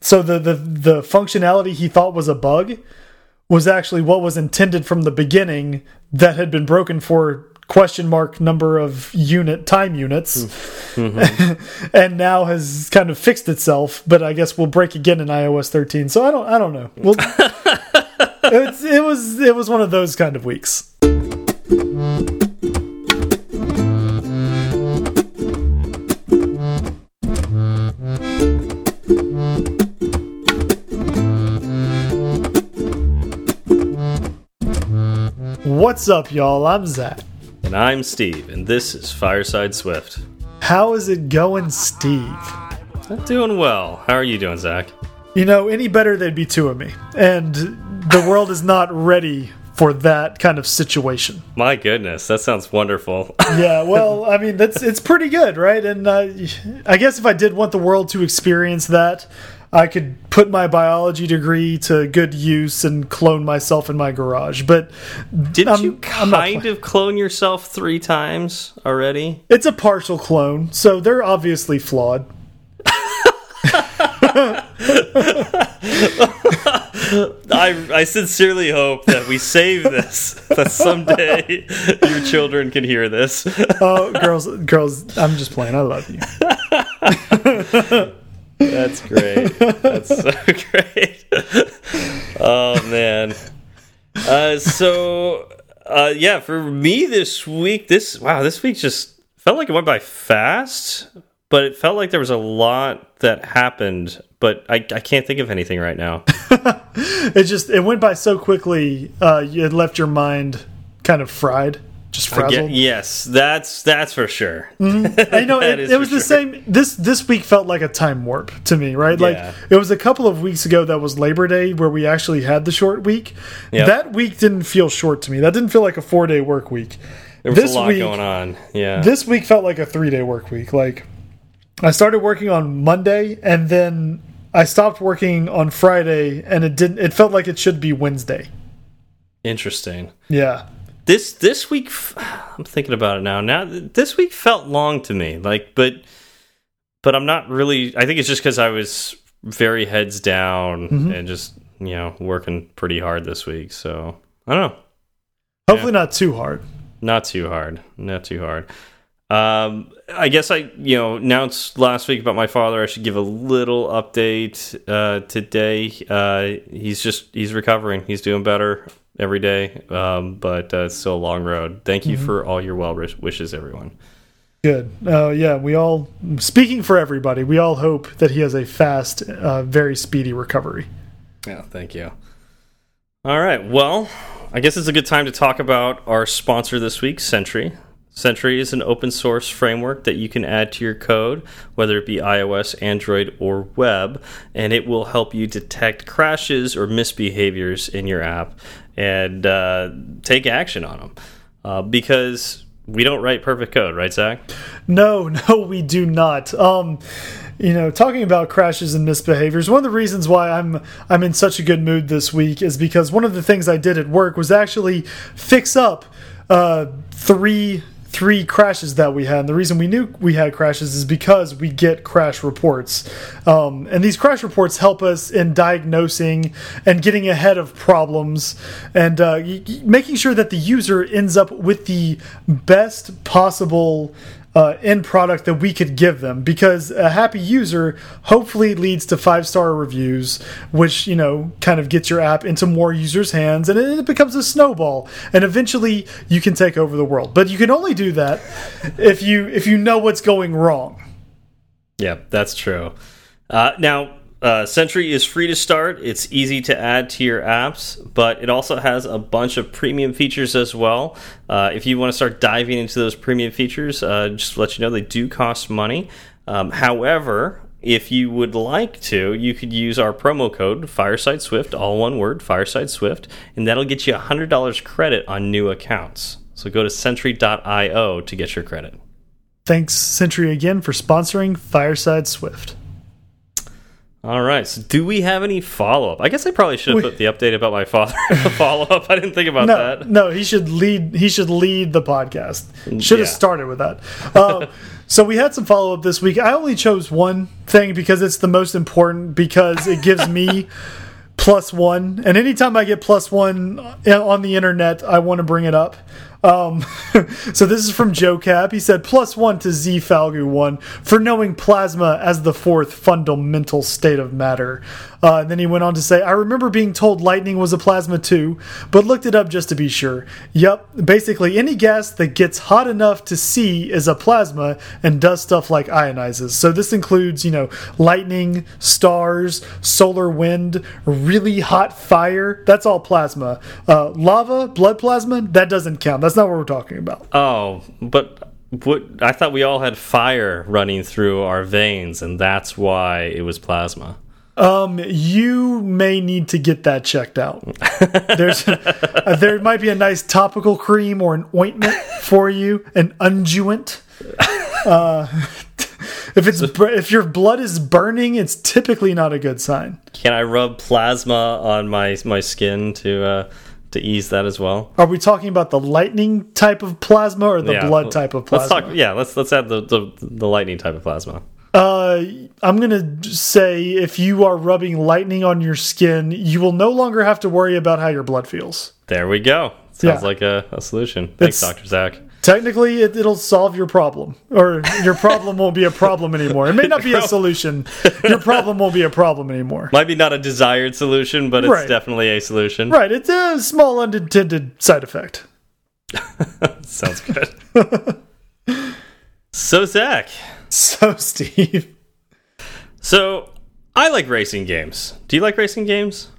so the the the functionality he thought was a bug was actually what was intended from the beginning that had been broken for question mark number of unit time units. Mm -hmm. and now has kind of fixed itself but i guess we'll break again in ios 13 so i don't i don't know. Well it was it was one of those kind of weeks What's up, y'all? I'm Zach. And I'm Steve, and this is Fireside Swift. How is it going, Steve? I'm doing well. How are you doing, Zach? You know, any better, there'd be two of me. And the world is not ready for that kind of situation. My goodness, that sounds wonderful. yeah, well, I mean, that's it's pretty good, right? And uh, I guess if I did want the world to experience that, I could put my biology degree to good use and clone myself in my garage. But did you kind of clone yourself three times already? It's a partial clone, so they're obviously flawed. I, I sincerely hope that we save this. That someday your children can hear this. oh, girls, girls! I'm just playing. I love you. That's great. That's so great. oh man. Uh, so uh, yeah, for me this week, this wow, this week just felt like it went by fast, but it felt like there was a lot that happened. But I, I can't think of anything right now. it just it went by so quickly. Uh, it left your mind kind of fried just frazzled. Get, yes, that's that's for sure. Mm -hmm. know, it, it was the sure. same. This this week felt like a time warp to me, right? Like it was a couple of weeks ago that was Labor Day where we actually had the short week. Yep. That week didn't feel short to me. That didn't feel like a four day work week. There was this a lot week, going on. Yeah, this week felt like a three day work week. Like I started working on Monday and then I stopped working on Friday, and it didn't. It felt like it should be Wednesday. Interesting. Yeah this this week i'm thinking about it now. Now this week felt long to me like but but i'm not really i think it's just because i was very heads down mm -hmm. and just you know working pretty hard this week so i don't know. Hopefully yeah. not too hard. Not too hard. Not too hard. Um i guess i you know announced last week about my father. I should give a little update uh today. Uh he's just he's recovering. He's doing better every day, um, but uh, it's still a long road. Thank you mm -hmm. for all your well wishes, everyone. Good. Uh, yeah, we all, speaking for everybody, we all hope that he has a fast, uh, very speedy recovery. Yeah, thank you. All right. Well, I guess it's a good time to talk about our sponsor this week, Sentry. Sentry is an open source framework that you can add to your code, whether it be iOS, Android, or web, and it will help you detect crashes or misbehaviors in your app and uh, take action on them. Uh, because we don't write perfect code, right, Zach? No, no, we do not. Um, you know, talking about crashes and misbehaviors, one of the reasons why I'm I'm in such a good mood this week is because one of the things I did at work was actually fix up uh, three three crashes that we had. And the reason we knew we had crashes is because we get crash reports. Um, and these crash reports help us in diagnosing and getting ahead of problems and uh, making sure that the user ends up with the best possible uh, end product that we could give them. Because a happy user hopefully leads to five star reviews which you know kind of gets your app into more users hands and it, becomes a snowball and eventually you can take over the world. But you can only do that if you if you know what's going wrong. Yeah that's true. Uh, now uh, Sentry is free to start. It's easy to add to your apps, but it also has a bunch of premium features as well. Uh, if you want to start diving into those premium features, uh, just let you know they do cost money. Um, however, if you would like to, you could use our promo code Fireside Swift, all one word, Fireside Swift, and that'll get you $100 credit on new accounts. So go to Sentry.io to get your credit. Thanks, Sentry, again for sponsoring Fireside Swift. All right. So, do we have any follow up? I guess I probably should have put the update about my father follow up. I didn't think about no, that. No, he should lead. He should lead the podcast. Should have started with that. Uh, so we had some follow up this week. I only chose one thing because it's the most important because it gives me plus one, and anytime I get plus one on the internet, I want to bring it up. Um, so this is from Joe Cap. He said plus one to Z Falgu one for knowing plasma as the fourth fundamental state of matter. Uh, and then he went on to say, I remember being told lightning was a plasma too, but looked it up just to be sure. Yep, basically any gas that gets hot enough to see is a plasma and does stuff like ionizes. So this includes, you know, lightning, stars, solar wind, really hot fire. That's all plasma. Uh, lava, blood plasma, that doesn't count. That's not what we're talking about. Oh, but what I thought we all had fire running through our veins, and that's why it was plasma. Um, you may need to get that checked out. There's uh, there might be a nice topical cream or an ointment for you, an unguent. Uh, if it's if your blood is burning, it's typically not a good sign. Can I rub plasma on my my skin to uh, to ease that as well? Are we talking about the lightning type of plasma or the Yeah. blood type of plasma? Let's talk. Yeah, let's let's add the the, the lightning type of plasma. Uh, I'm gonna say if you are rubbing lightning on your skin, you will no longer have to worry about how your blood feels. There we go. Sounds Yeah. like a, a solution. Thanks, It's- Doctor Zach. Technically, it, it'll solve your problem, or your problem won't be a problem anymore. It may not be a solution. Your problem won't be a problem anymore. Might be not a desired solution, but it's Right. definitely a solution. Right? It's a small unintended side effect. Sounds good. so Zach, So, Steve, so I like racing games. Do you like racing games?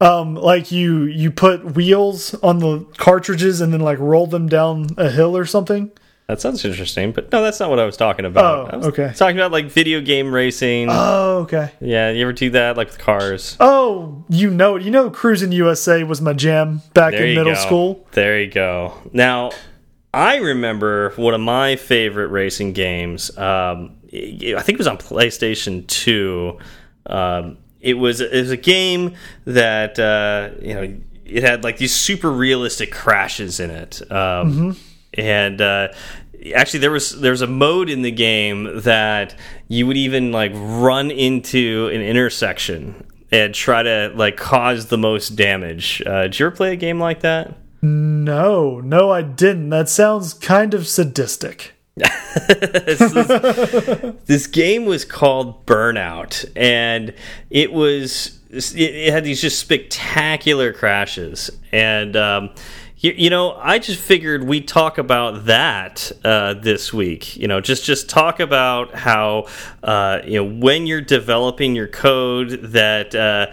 um, like you you put wheels on the cartridges and then like roll them down a hill or something. That sounds interesting, but no, that's not what I was talking about. Oh, I was okay. Talking about like video game racing. Oh, okay. yeah, you ever do that like with cars? Oh, you know, you know, Cruis'n USA was my jam back There in middle go. school. There you go. Now, I remember one of my favorite racing games. Um, I think it was on PlayStation Two. Um, it was it was a game that uh, you know it had like these super realistic crashes in it, um, and uh, actually there was there was a mode in the game that you would even like run into an intersection and try to like cause the most damage. Uh, did you ever play a game like that? No, no, I didn't. That sounds kind of sadistic. this, is- this game was called Burnout, and it was it, it had these just spectacular crashes. And um, you, you know, I just figured we'd talk about that uh, this week. You know, just just talk about how uh, you know when you're developing your code that. Uh,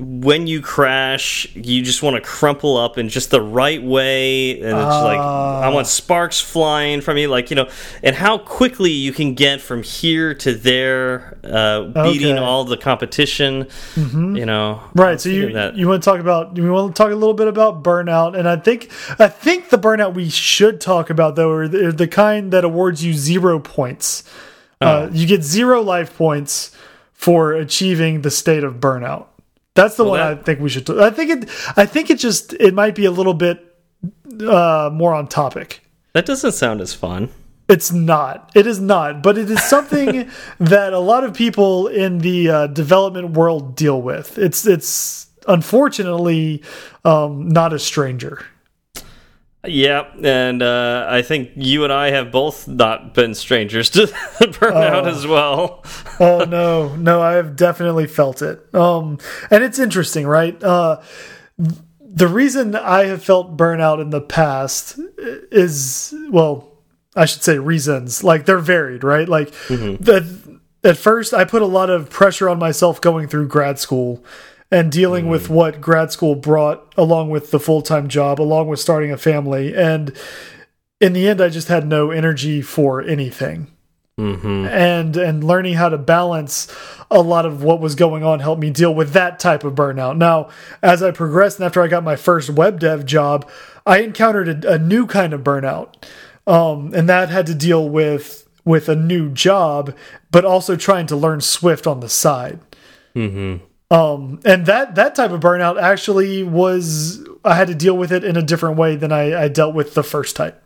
when you crash, you just want to crumple up in just the right way, and it's like I want sparks flying from you, like you know, and how quickly you can get from here to there, uh, beating Okay. all the competition. You know, Right. So you that- you want to talk about you want to talk a little bit about burnout, and I think I think the burnout we should talk about though are the, are the kind that awards you zero points. Uh, Oh. you get zero life points for achieving the state of burnout. That's the one that- I think we should. I think it. I think it just it might be a little bit uh, more on topic. that doesn't sound as fun. It's not. It is not. But it is something that a lot of people in the uh, development world deal with. It's it's unfortunately um, not a stranger. Yeah, and uh, I think you and I have both not been strangers to burnout as well. Oh no, no, I have definitely felt it. Um, and it's interesting, right? Uh, the reason I have felt burnout in the past is well, I should say reasons. Like they're varied, right? Like at, at first, I put a lot of pressure on myself going through grad school and dealing with what grad school brought along with the full time job, along with starting a family, and in the end, I just had no energy for anything hmm and and learning how to balance a lot of what was going on helped me deal with that type of burnout. Now, as I progressed and after I got my first web dev job, I encountered a, a new kind of burnout, um, and that had to deal with with a new job, but also trying to learn Swift on the side. Mm -hmm. Um, and that that type of burnout actually was I had to deal with it in a different way than I, I dealt with the first type.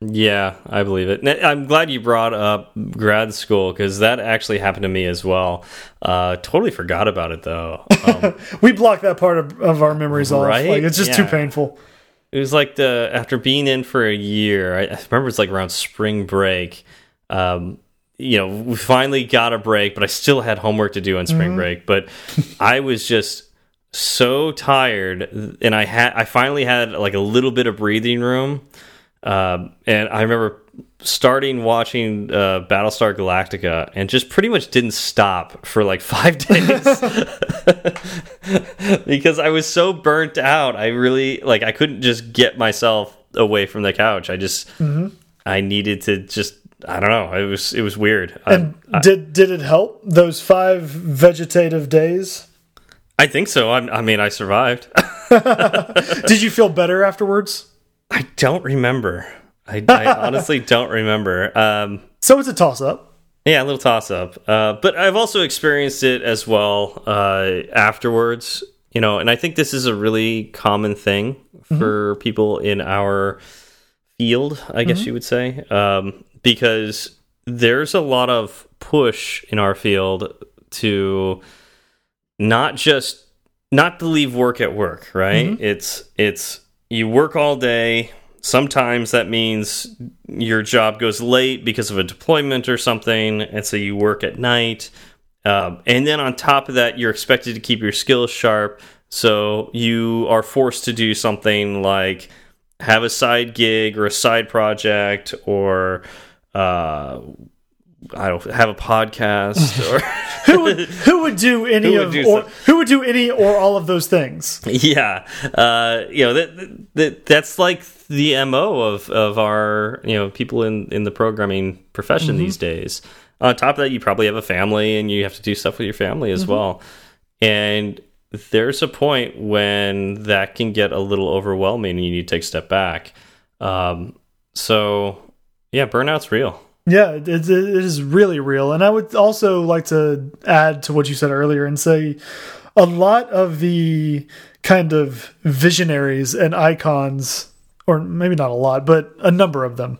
Yeah, I believe it. I'm glad you brought up grad school because that actually happened to me as well. Uh, totally forgot about it though. Um, we blocked that part of, of our memories right? off. Like it's just yeah. too painful. It was like the after being in for a year. I, I remember it's like around spring break. Um, you know, we finally got a break, but I still had homework to do on spring mm -hmm. break. But I was just so tired, and I had I finally had like a little bit of breathing room um, and I remember starting watching uh, Battlestar Galactica and just pretty much didn't stop for like five days because I was so burnt out. I really like I couldn't just get myself away from the couch. I just mm -hmm. I needed to just I don't know. It was it was weird. And I, did did it help those five vegetative days? I think so. I, I mean, I survived. did you feel better afterwards? I don't remember. I, I honestly don't remember. Um, so it's a toss up. Yeah, a little toss up. Uh, but I've also experienced it as well uh, afterwards. You know, and I think this is a really common thing mm-hmm. for mm -hmm. people in our field. I guess mm -hmm. you would say, um, because there's a lot of push in our field to not just not to leave work at work. Right? Mm -hmm. It's it's you work all day. Sometimes that means your job goes late because of a deployment or something, and so you work at night. Um, and then on top of that, you're expected to keep your skills sharp. So you are forced to do something like have a side gig or a side project or uh, I don't have a podcast or who would who would do any would of do or who would do any or all of those things? Yeah, uh, you know that, that that's like the mo of of our you know people in in the programming profession mm -hmm. these days. On top of that, you probably have a family and you have to do stuff with your family as mm -hmm. well. And there's a point when that can get a little overwhelming and you need to take a step back. Um, so yeah, burnout's real. Yeah, it, it is really real. And I would also like to add to what you said earlier and say a lot of the kind of visionaries and icons, or maybe not a lot, but a number of them,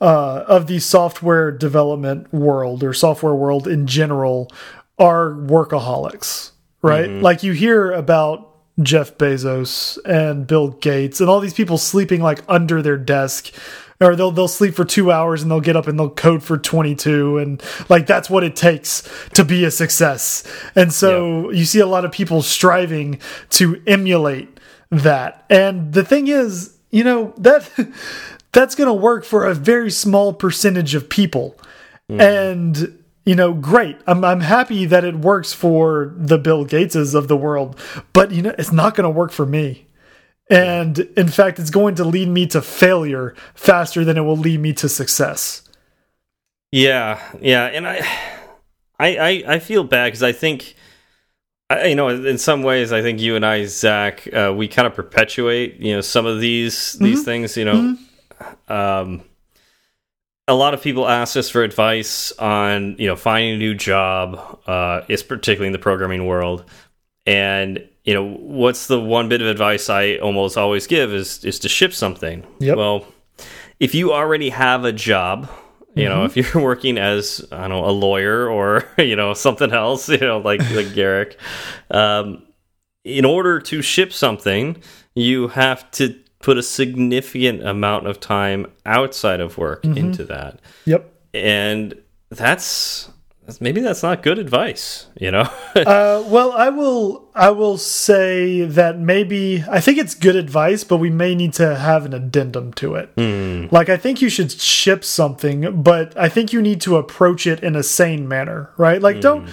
uh, of the software development world or software world in general are workaholics, right? Mm -hmm. Like you hear about Jeff Bezos and Bill Gates and all these people sleeping like under their desk or they'll they'll sleep for two hours and they'll get up and they'll code for 22 and like that's what it takes to be a success and so yeah. you see a lot of people striving to emulate that and the thing is you know that that's going to work for a very small percentage of people mm. and you know, great. I'm I'm happy that it works for the Bill Gateses of the world, but you know, it's not going to work for me. And in fact, it's going to lead me to failure faster than it will lead me to success. Yeah, yeah, and I, I, I, I feel bad because I think, I, you know, in some ways, I think you and I, Zach, uh, we kind of perpetuate, you know, some of these these mm -hmm. things. You know, mm -hmm. um, a lot of people ask us for advice on, you know, finding a new job. Uh, it's particularly in the programming world, and you know, what's the one bit of advice I almost always give is is to ship something. Yep. Well, if you already have a job, you mm -hmm. know, if you're working as I don't know a lawyer or you know something else, you know, like like Garrick, um, in order to ship something, you have to put a significant amount of time outside of work mm -hmm. into that. Yep. And that's maybe that's not good advice you know uh, well i will i will say that maybe i think it's good advice but we may need to have an addendum to it mm. like i think you should ship something but i think you need to approach it in a sane manner right like mm. don't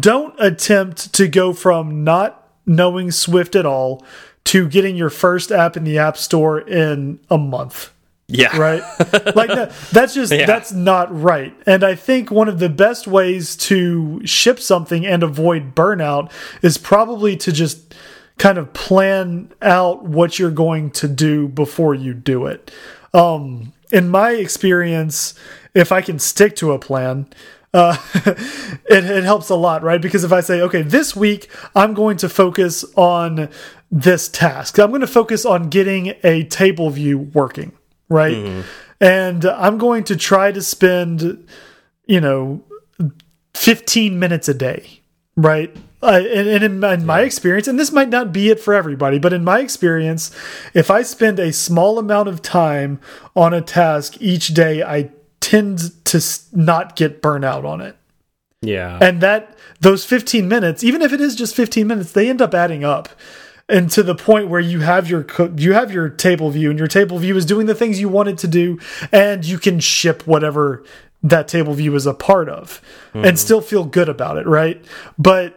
don't attempt to go from not knowing swift at all to getting your first app in the app store in a month yeah. Right? like that's just yeah. that's not right. And I think one of the best ways to ship something and avoid burnout is probably to just kind of plan out what you're going to do before you do it. Um in my experience, if I can stick to a plan, uh, it, it helps a lot, right? Because if I say, okay, this week I'm going to focus on this task, I'm going to focus on getting a table view working, right? Mm. And I'm going to try to spend, you know, 15 minutes a day, right? Uh, and, and, in, in my experience, and this might not be it for everybody, but in my experience, if I spend a small amount of time on a task each day, I tend to not get burnout on it. Yeah. And that those 15 minutes, even if it is just 15 minutes, they end up adding up. And to the point where you have your you have your table view and your table view is doing the things you wanted it to do and you can ship whatever that table view is a part of mm -hmm. and still feel good about it, right? But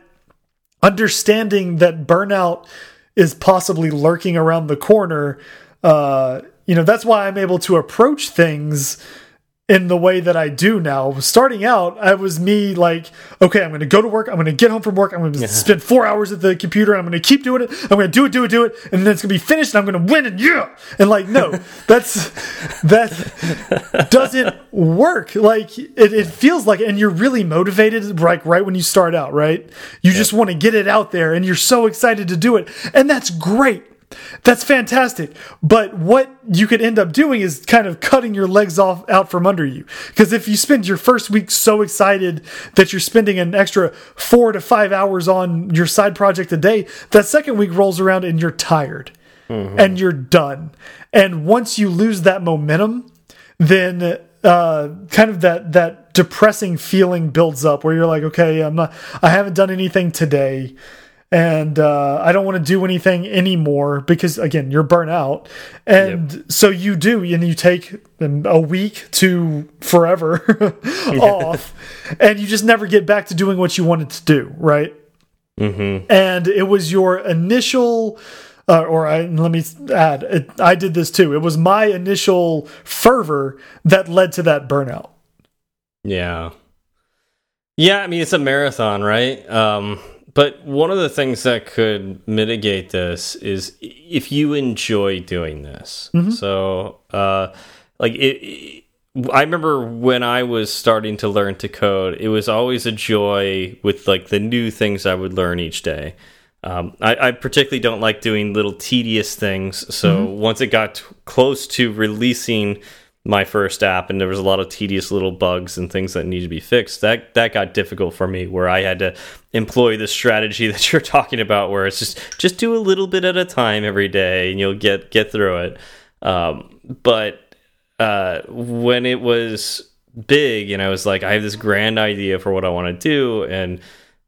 understanding that burnout is possibly lurking around the corner, uh, you know, that's why I'm able to approach things in the way that I do now. Starting out, I was me like, okay, I'm going to go to work. I'm going to get home from work. I'm going to yeah. spend four hours at the computer. I'm going to keep doing it. I'm going to do it, do it, do it, and then it's going to be finished. and I'm going to win. And yeah, and like, no, that's that doesn't work. Like it, it feels like, and you're really motivated, like right when you start out, right? You yeah. just want to get it out there, and you're so excited to do it, and that's great. That's fantastic. But what you could end up doing is kind of cutting your legs off out from under you. Because if you spend your first week so excited that you're spending an extra four to five hours on your side project a day, that second week rolls around and you're tired mm -hmm. and you're done. And once you lose that momentum, then uh, kind of that that depressing feeling builds up where you're like, okay, I'm not, I haven't done anything today and uh, I don't want to do anything anymore because again you're burnt out, and yep. so you do, and you take a week to forever off, and you just never get back to doing what you wanted to do, right? Mm -hmm. And it was your initial. Uh, or I, let me add, it, I did this too. It was my initial fervor that led to that burnout. Yeah. Yeah, I mean it's a marathon, right? Um but one of the things that could mitigate this is if you enjoy doing this. Mm -hmm. So, uh, like it, it, I remember when I was starting to learn to code, it was always a joy with like the new things I would learn each day. Um, I, I, particularly don't like doing little tedious things. So mm -hmm. once it got close to releasing my first app and there was a lot of tedious little bugs and things that needed to be fixed. That that got difficult for me where i had to employ the strategy that you're talking about where it's just just do a little bit at a time every day and you'll get get through it. Um, but uh, when it was big and i was like i have this grand idea for what i want to do and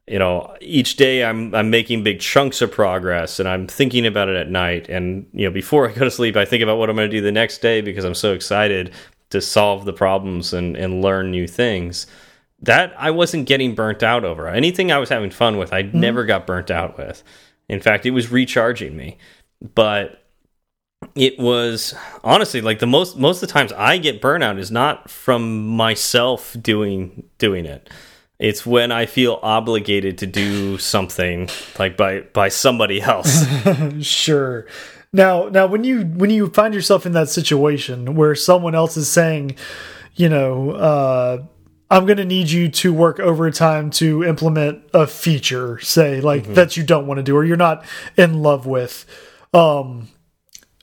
you know each day i'm i'm making big chunks of progress and i'm thinking about it at night. And you know before i go to sleep i think about what i'm going to do the next day because i'm so excited to solve the problems and and learn new things that i wasn't getting burnt out over. Anything i was having fun with i mm -hmm. never got burnt out with. In fact it was recharging me. But it was honestly like the most most of the times i get burnout is not from myself doing doing it it's when I feel obligated to do something like by by somebody else. sure. Now, now when you when you find yourself in that situation where someone else is saying, you know, uh, I'm going to need you to work overtime to implement a feature, say like mm -hmm. that you don't want to do or you're not in love with. Um,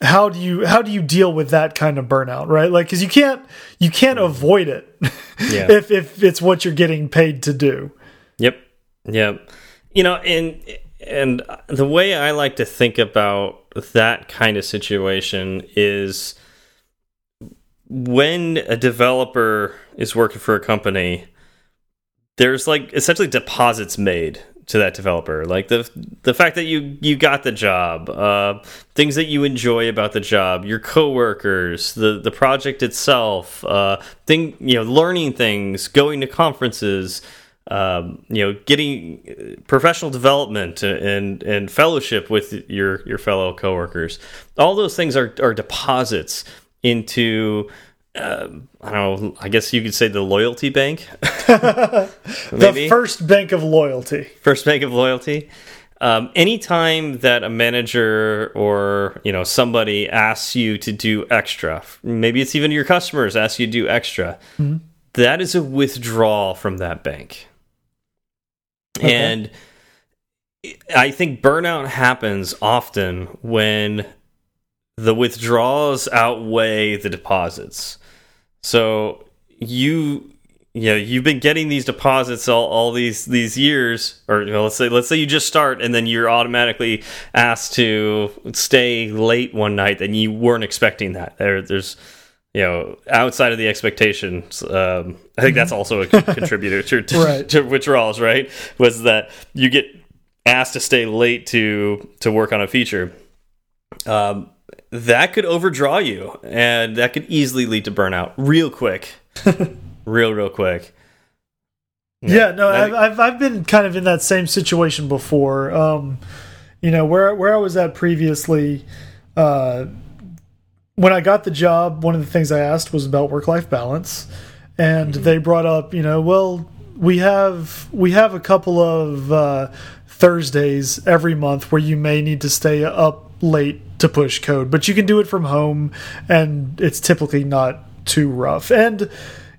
how do you how do you deal with that kind of burnout right? Like because you can't you can't mm. avoid it yeah. if if it's what you're getting paid to do. Yep. Yep you know and and the way i like to think about that kind of situation is when a developer is working for a company there's like essentially deposits made to that developer. Like the the fact that you you got the job uh, things that you enjoy about the job your coworkers the the project itself uh, thing you know learning things going to conferences um, you know getting professional development and and fellowship with your your fellow coworkers. All those things are are deposits into uh, I don't know. I guess you could say the loyalty bank. the first bank of loyalty. First bank of loyalty. Um, anytime that a manager or you know somebody asks you to do extra, maybe it's even your customers ask you to do extra. Mm -hmm. that is a withdrawal from that bank. Okay. And I think burnout happens often when the withdrawals outweigh the deposits. So you you know, you've been getting these deposits all, all these these years, or you know, let's say let's say you just start and then you're automatically asked to stay late one night and you weren't expecting that. There, there's you know outside of the expectations. Um, I think that's also a contributor to, to, right. to withdrawals. Right, was that you get asked to stay late to to work on a feature. Um, that could overdraw you, and that could easily lead to burnout real quick. real real quick. Yeah, yeah no, I've, I've, I've been kind of in that same situation before. Um, you know, where where I was at previously, uh, when I got the job, one of the things I asked was about work life balance, and mm -hmm. they brought up, you know, well, we have we have a couple of uh, Thursdays every month where you may need to stay up late to push code, but you can do it from home, and it's typically not too rough. And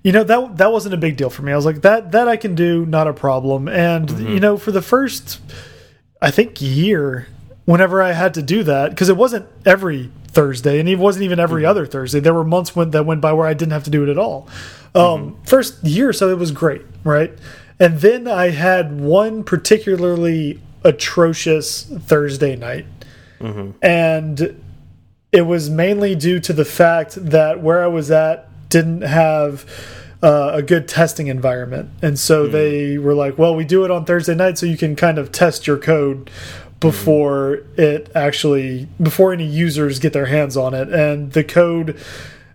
you know that that wasn't a big deal for me. I was like that that I can do, not a problem. And mm -hmm. you know, for the first, I think year, whenever I had to do that, because it wasn't every Thursday, and it wasn't even every mm -hmm. other Thursday. There were months when that went by where I didn't have to do it at all. Um, mm -hmm. First year, so it was great, right? And then I had one particularly atrocious Thursday night, mm-hmm. and it was mainly due to the fact that where I was at didn't have uh, a good testing environment. And so mm. they were like, well, we do it on Thursday night so you can kind of test your code before mm. it actually, before any users get their hands on it. And the code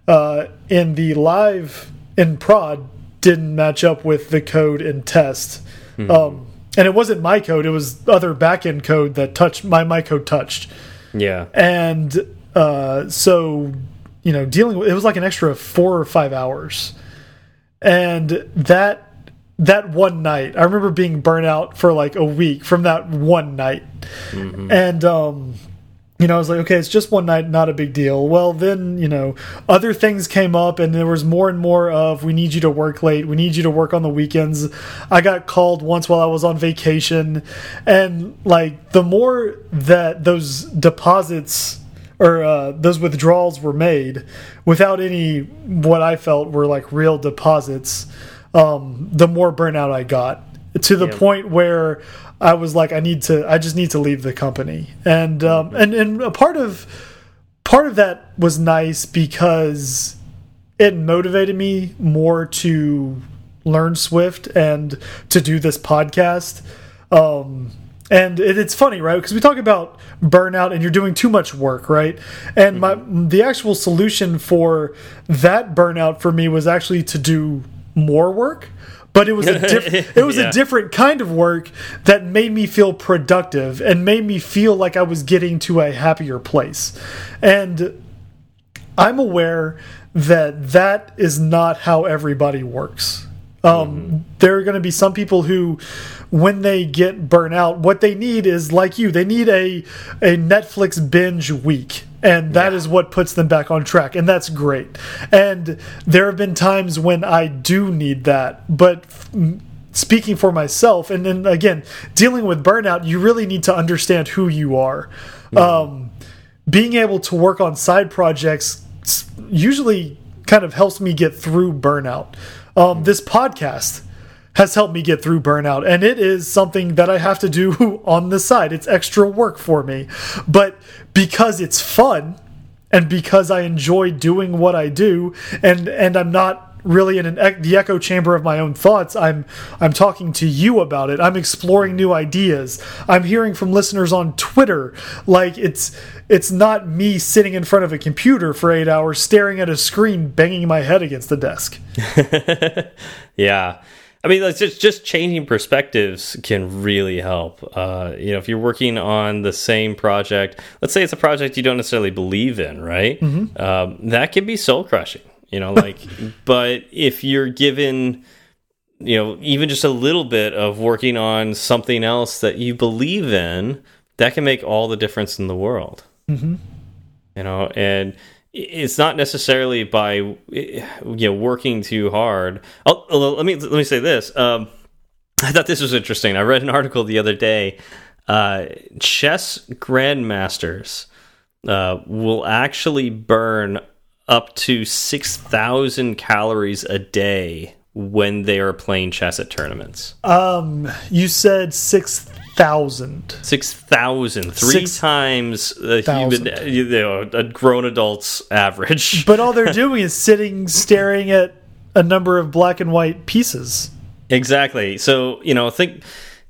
uh, in the live, in prod, didn't match up with the code in test. Mm. Um, and it wasn't my code, it was other backend code that touched, my, my code touched. Yeah. And uh, so you know, dealing with it was like an extra four or five hours, and that that one night, I remember being burnt out for like a week from that one night, mm -hmm. and um, you know, I was like, okay, it's just one night, not a big deal. Well, then, you know, other things came up, and there was more and more of, we need you to work late, we need you to work on the weekends. I got called once while I was on vacation, and like the more that those deposits or uh, those withdrawals were made without any what I felt were like real deposits, um, the more burnout I got to the yeah. point where I was like, I need to, I just need to leave the company, and um, mm-hmm. and and a part of part of that was nice because it motivated me more to learn Swift and to do this podcast. Um, and it, it's funny, right? Because we talk about burnout and you're doing too much work, right? And my mm-hmm. the actual solution for that burnout for me was actually to do more work but it was a it was yeah. a different kind of work that made me feel productive and made me feel like I was getting to a happier place. And I'm aware that that is not how everybody works. Um, mm -hmm. There are going to be some people who when they get burnt out, what they need is like you, they need a a Netflix binge week. And that yeah. is what puts them back on track. And that's great. And there have been times when I do need that. But speaking for myself, and then again, dealing with burnout, you really need to understand who you are. Mm. Um, being able to work on side projects usually kind of helps me get through burnout. Um, mm. This podcast has helped me get through burnout. And it is something that I have to do on the side. It's extra work for me. But because it's fun and because I enjoy doing what I do and and I'm not really in an the echo chamber of my own thoughts i'm i'm talking to you about it. I'm exploring new ideas. I'm hearing from listeners on twitter. Like it's it's not me sitting in front of a computer for 8 hours staring at a screen banging my head against the desk. Yeah I mean, it's just just changing perspectives can really help. Uh, you know, if you're working on the same project, let's say it's a project you don't necessarily believe in, right? Mm -hmm. um, that can be soul crushing. You know, like, but if you're given, you know, even just a little bit of working on something else that you believe in, that can make all the difference in the world. Mm -hmm. You know, and it's not necessarily by you know working too hard. Oh, let me let me say this. Um, I thought this was interesting. I read an article the other day. Uh, chess grandmasters uh, will actually burn up to six thousand calories a day when they are playing chess at tournaments. Um, you said six thousand. Six thousand, three Six times a human, you know, a grown adult's average. But all they're doing is sitting, staring at a number of black and white pieces. Exactly. So you know, think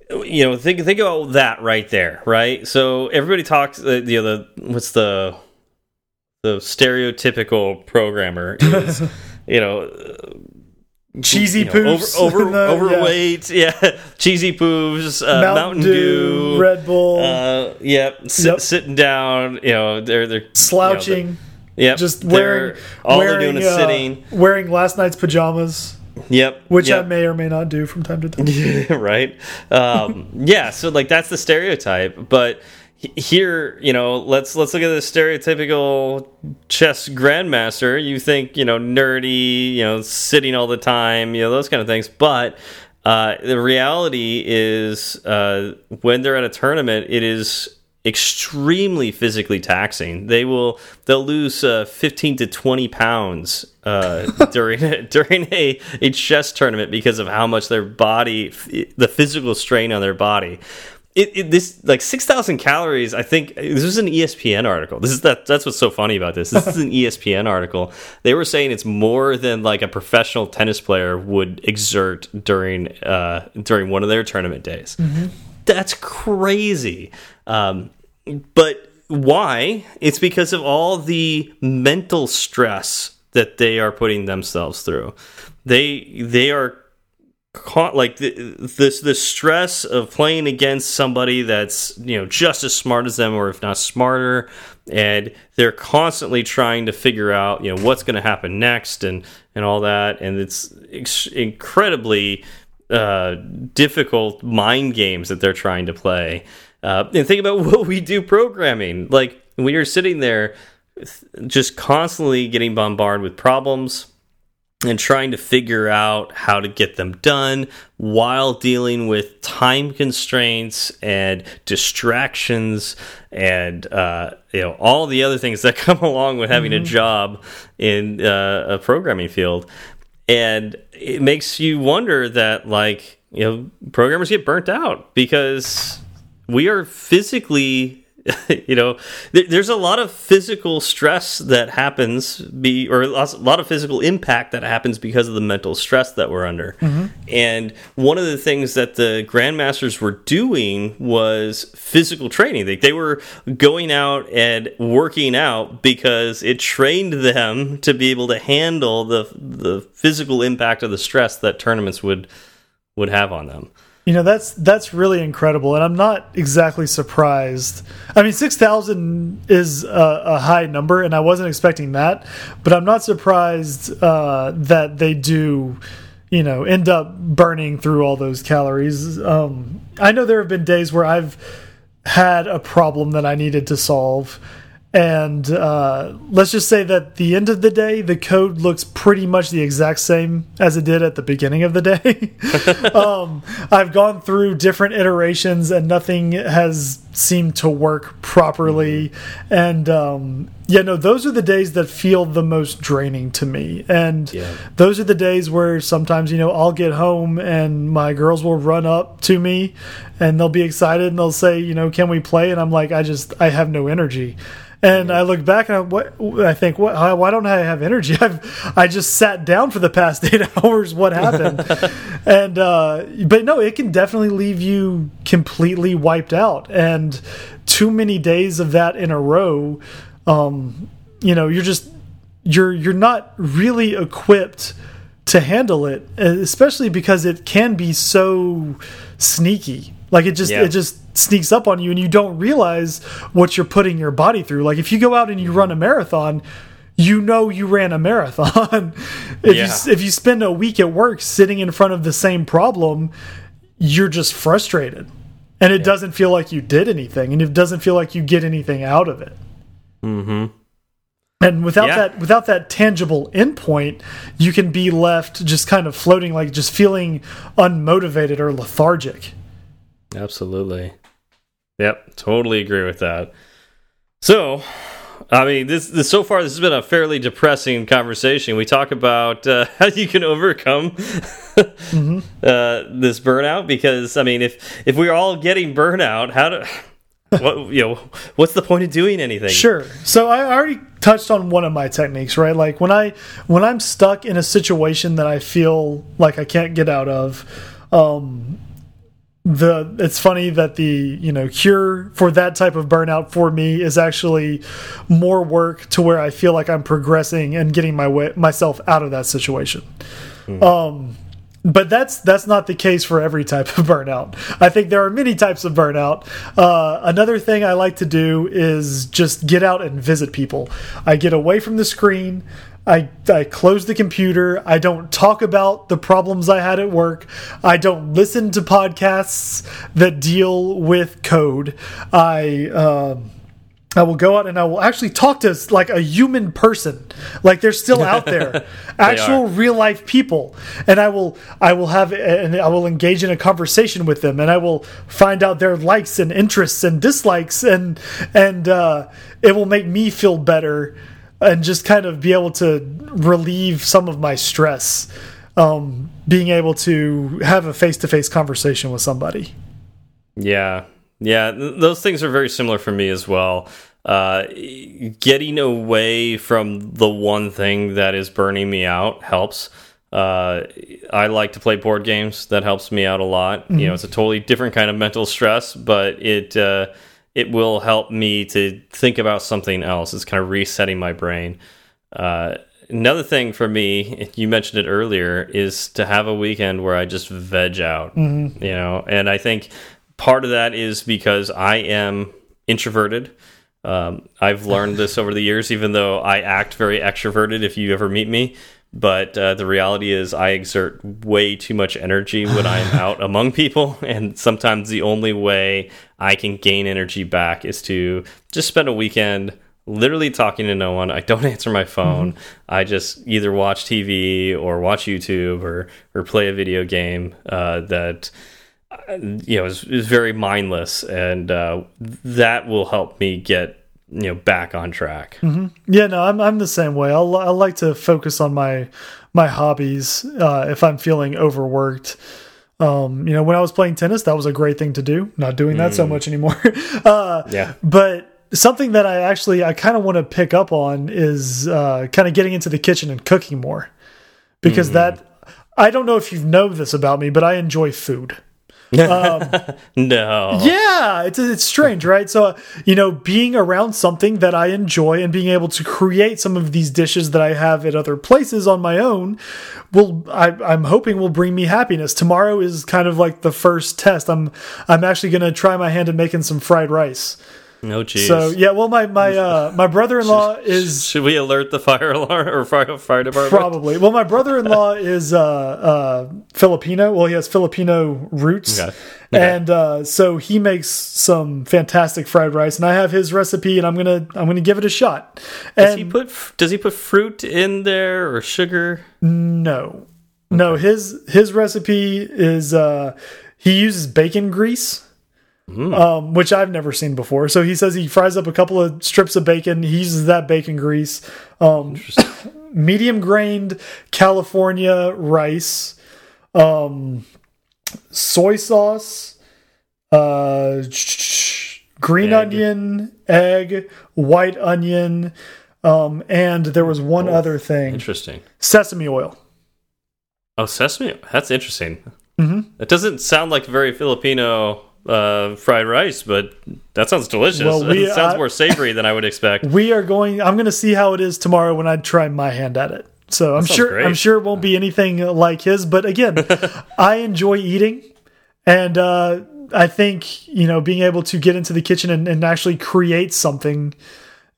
you know, think think about that right there, right? So everybody talks, uh, you know, the what's the the stereotypical programmer is, you know, cheesy you know, poofs, over, over the, overweight, yeah. yeah. cheesy poofs, uh, Mountain, Mountain Dew, Dew, Red Bull, uh, yep, sit, yep, sitting down, you know, they're they're slouching, you know, yep, just wearing all wearing, they're doing is uh, sitting, wearing last night's pajamas. Yep. Which yep. I may or may not do from time to time. right. Um, yeah. So like that's the stereotype, but here you know let's let's look at the stereotypical chess grandmaster. You think you know nerdy you know sitting all the time you know those kind of things. But uh, the reality is uh, when they're at a tournament it is extremely physically taxing. They will they'll lose uh, 15 to 20 pounds uh, during during a, a chess tournament because of how much their body the physical strain on their body it, it, this like 6000 calories i think this was an espn article. This is that that's what's so funny about this. This is an espn article. They were saying it's more than like a professional tennis player would exert during uh during one of their tournament days. Mm -hmm. that's crazy. Um but why? It's because of all the mental stress that they are putting themselves through. They they are caught like the, this the stress of playing against somebody that's you know just as smart as them or if not smarter and they're constantly trying to figure out you know what's going to happen next and and all that and it's incredibly uh, difficult mind games that they're trying to play. Uh, and think about what we do programming. Like when you're sitting there just constantly getting bombarded with problems and trying to figure out how to get them done while dealing with time constraints and distractions and uh, you know all the other things that come along with having mm -hmm. a mm-hmm. job in uh, a programming field and it makes you wonder that like you know programmers get burnt out because we are physically you know there's a lot of physical stress that happens be or a lot of physical impact that happens because of the mental stress that we're under. Mm -hmm. and one of the things that the grandmasters were doing was physical training. They, they were going out and working out because it trained them to be able to handle the the physical impact of the stress that tournaments would would have on them you know that's that's really incredible, and I'm not exactly surprised. I mean, six thousand is a, a, high number, and I wasn't expecting that. But I'm not surprised uh, that they do, you know, end up burning through all those calories. Um, I know there have been days where I've had a problem that I needed to solve and uh, let's just say that the end of the day, the code looks pretty much the exact same as it did at the beginning of the day. um, I've gone through different iterations and nothing has seemed to work properly. Mm -hmm. And um, yeah, no, those are the days that feel the most draining to me. And yeah. those are the days where sometimes, you know, I'll get home and my girls will run up to me and they'll be excited and they'll say, you know, can we play? And I'm like, I just, I have no energy. And I look back and I, what, I think, what, why don't I have energy? I've I just sat down for the past eight hours. What happened? and uh, but no, it can definitely leave you completely wiped out. And too many days of that in a row, um, you know, you're just you're you're not really equipped to handle it, especially because it can be so sneaky. Like it just yeah. it just sneaks up on you and you don't realize what you're putting your body through. Like if you go out and you run a marathon, you know you ran a marathon. if yeah. you if you spend a week at work sitting in front of the same problem, you're just frustrated. And it yeah. doesn't feel like you did anything and it doesn't feel like you get anything out of it. Mhm. and without Yeah. that without that tangible endpoint you can be left just kind of floating like just feeling unmotivated or lethargic Absolutely. Yep, totally agree with that. So, I mean, this, this so far this has been a fairly depressing conversation. We talk about uh, how you can overcome uh, this burnout because I mean, if if we're all getting burnout, how do what you know what's the point of doing anything? Sure. So I already touched on one of my techniques, right? Like when I when I'm stuck in a situation that I feel like I can't get out of, um the it's funny that the you know cure for that type of burnout for me is actually more work to where I feel like I'm progressing and getting my way myself out of that situation. Um but that's that's not the case for every type of burnout. I think there are many types of burnout. Uh, another thing I like to do is just get out and visit people. I get away from the screen. I, I close the computer. I don't talk about the problems I had at work. I don't listen to podcasts that deal with code. I um, I will go out and I will actually talk to like a human person, like they're still out there, actual are. real life people, and I will I will have and I will engage in a conversation with them, and I will find out their likes and interests and dislikes, and and uh, it will make me feel better, and just kind of be able to relieve some of my stress, um, being able to have a face to face conversation with somebody. Yeah, yeah, those things are very similar for me as well. Uh, getting away from the one thing that is burning me out helps. Uh, I like to play board games. That helps me out a lot. You know, it's a totally different kind of mental stress, but it uh, it will help me to think about something else. It's kind of resetting my brain. Uh, another thing for me, you mentioned it earlier, is to have a weekend where I just veg out. You know, and I think part of that is because I am introverted. Um, I've learned this over the years, even though I act very extroverted if you ever meet me. But uh, the reality is, I exert way too much energy when I'm out among people. And sometimes the only way I can gain energy back is to just spend a weekend literally talking to no one. I don't answer my phone. I just either watch TV or watch YouTube or, or play a video game uh, that you know is, is very mindless and uh, that will help me get you know back on track Yeah, no, I'm I'm the same way. I'll I like to focus on my my hobbies uh, if I'm feeling overworked. Um, you know, when I was playing tennis, that was a great thing to do. Not doing that so much anymore. uh, yeah but something that I actually I kind of want to pick up on is uh, kind of getting into the kitchen and cooking more because that I don't know if you know this about me, but I enjoy food. Um, no Yeah, it's it's strange, right? So, you know, being around something that I enjoy and being able to create some of these dishes that I have at other places on my own will I, I'm hoping will bring me happiness. Tomorrow is kind of like the first test. I'm I'm actually going to try my hand at making some fried rice. No jeez So yeah, well, my my uh, my brother-in-law is should we alert the fire alarm or fire, fire department Probably. Well, my brother-in-law is uh, uh, Filipino. Well, he has Filipino roots, Okay. Okay. and uh, so he makes some fantastic fried rice. And I have his recipe, and I'm gonna I'm gonna give it a shot. does And he put does he put fruit in there or sugar no, no, his his recipe is uh, he uses bacon grease. Um, which I've never seen before. So he says he fries up a couple of strips of bacon. He uses that bacon grease. Um, medium grained California rice, um, soy sauce, uh, green Egg. onion, egg, white onion, um, and there was one other thing: interesting sesame oil. oh sesame that's interesting Mhm. it doesn't sound like very filipino uh, fried rice but that sounds delicious Well, we- it sounds I- more savory than i would expect We are going. I'm going to see how it is tomorrow when I try my hand at it. So I'm sure. great. I'm sure it won't be anything like his. But again, I enjoy eating, and uh, I think you know being able to get into the kitchen and, and actually create something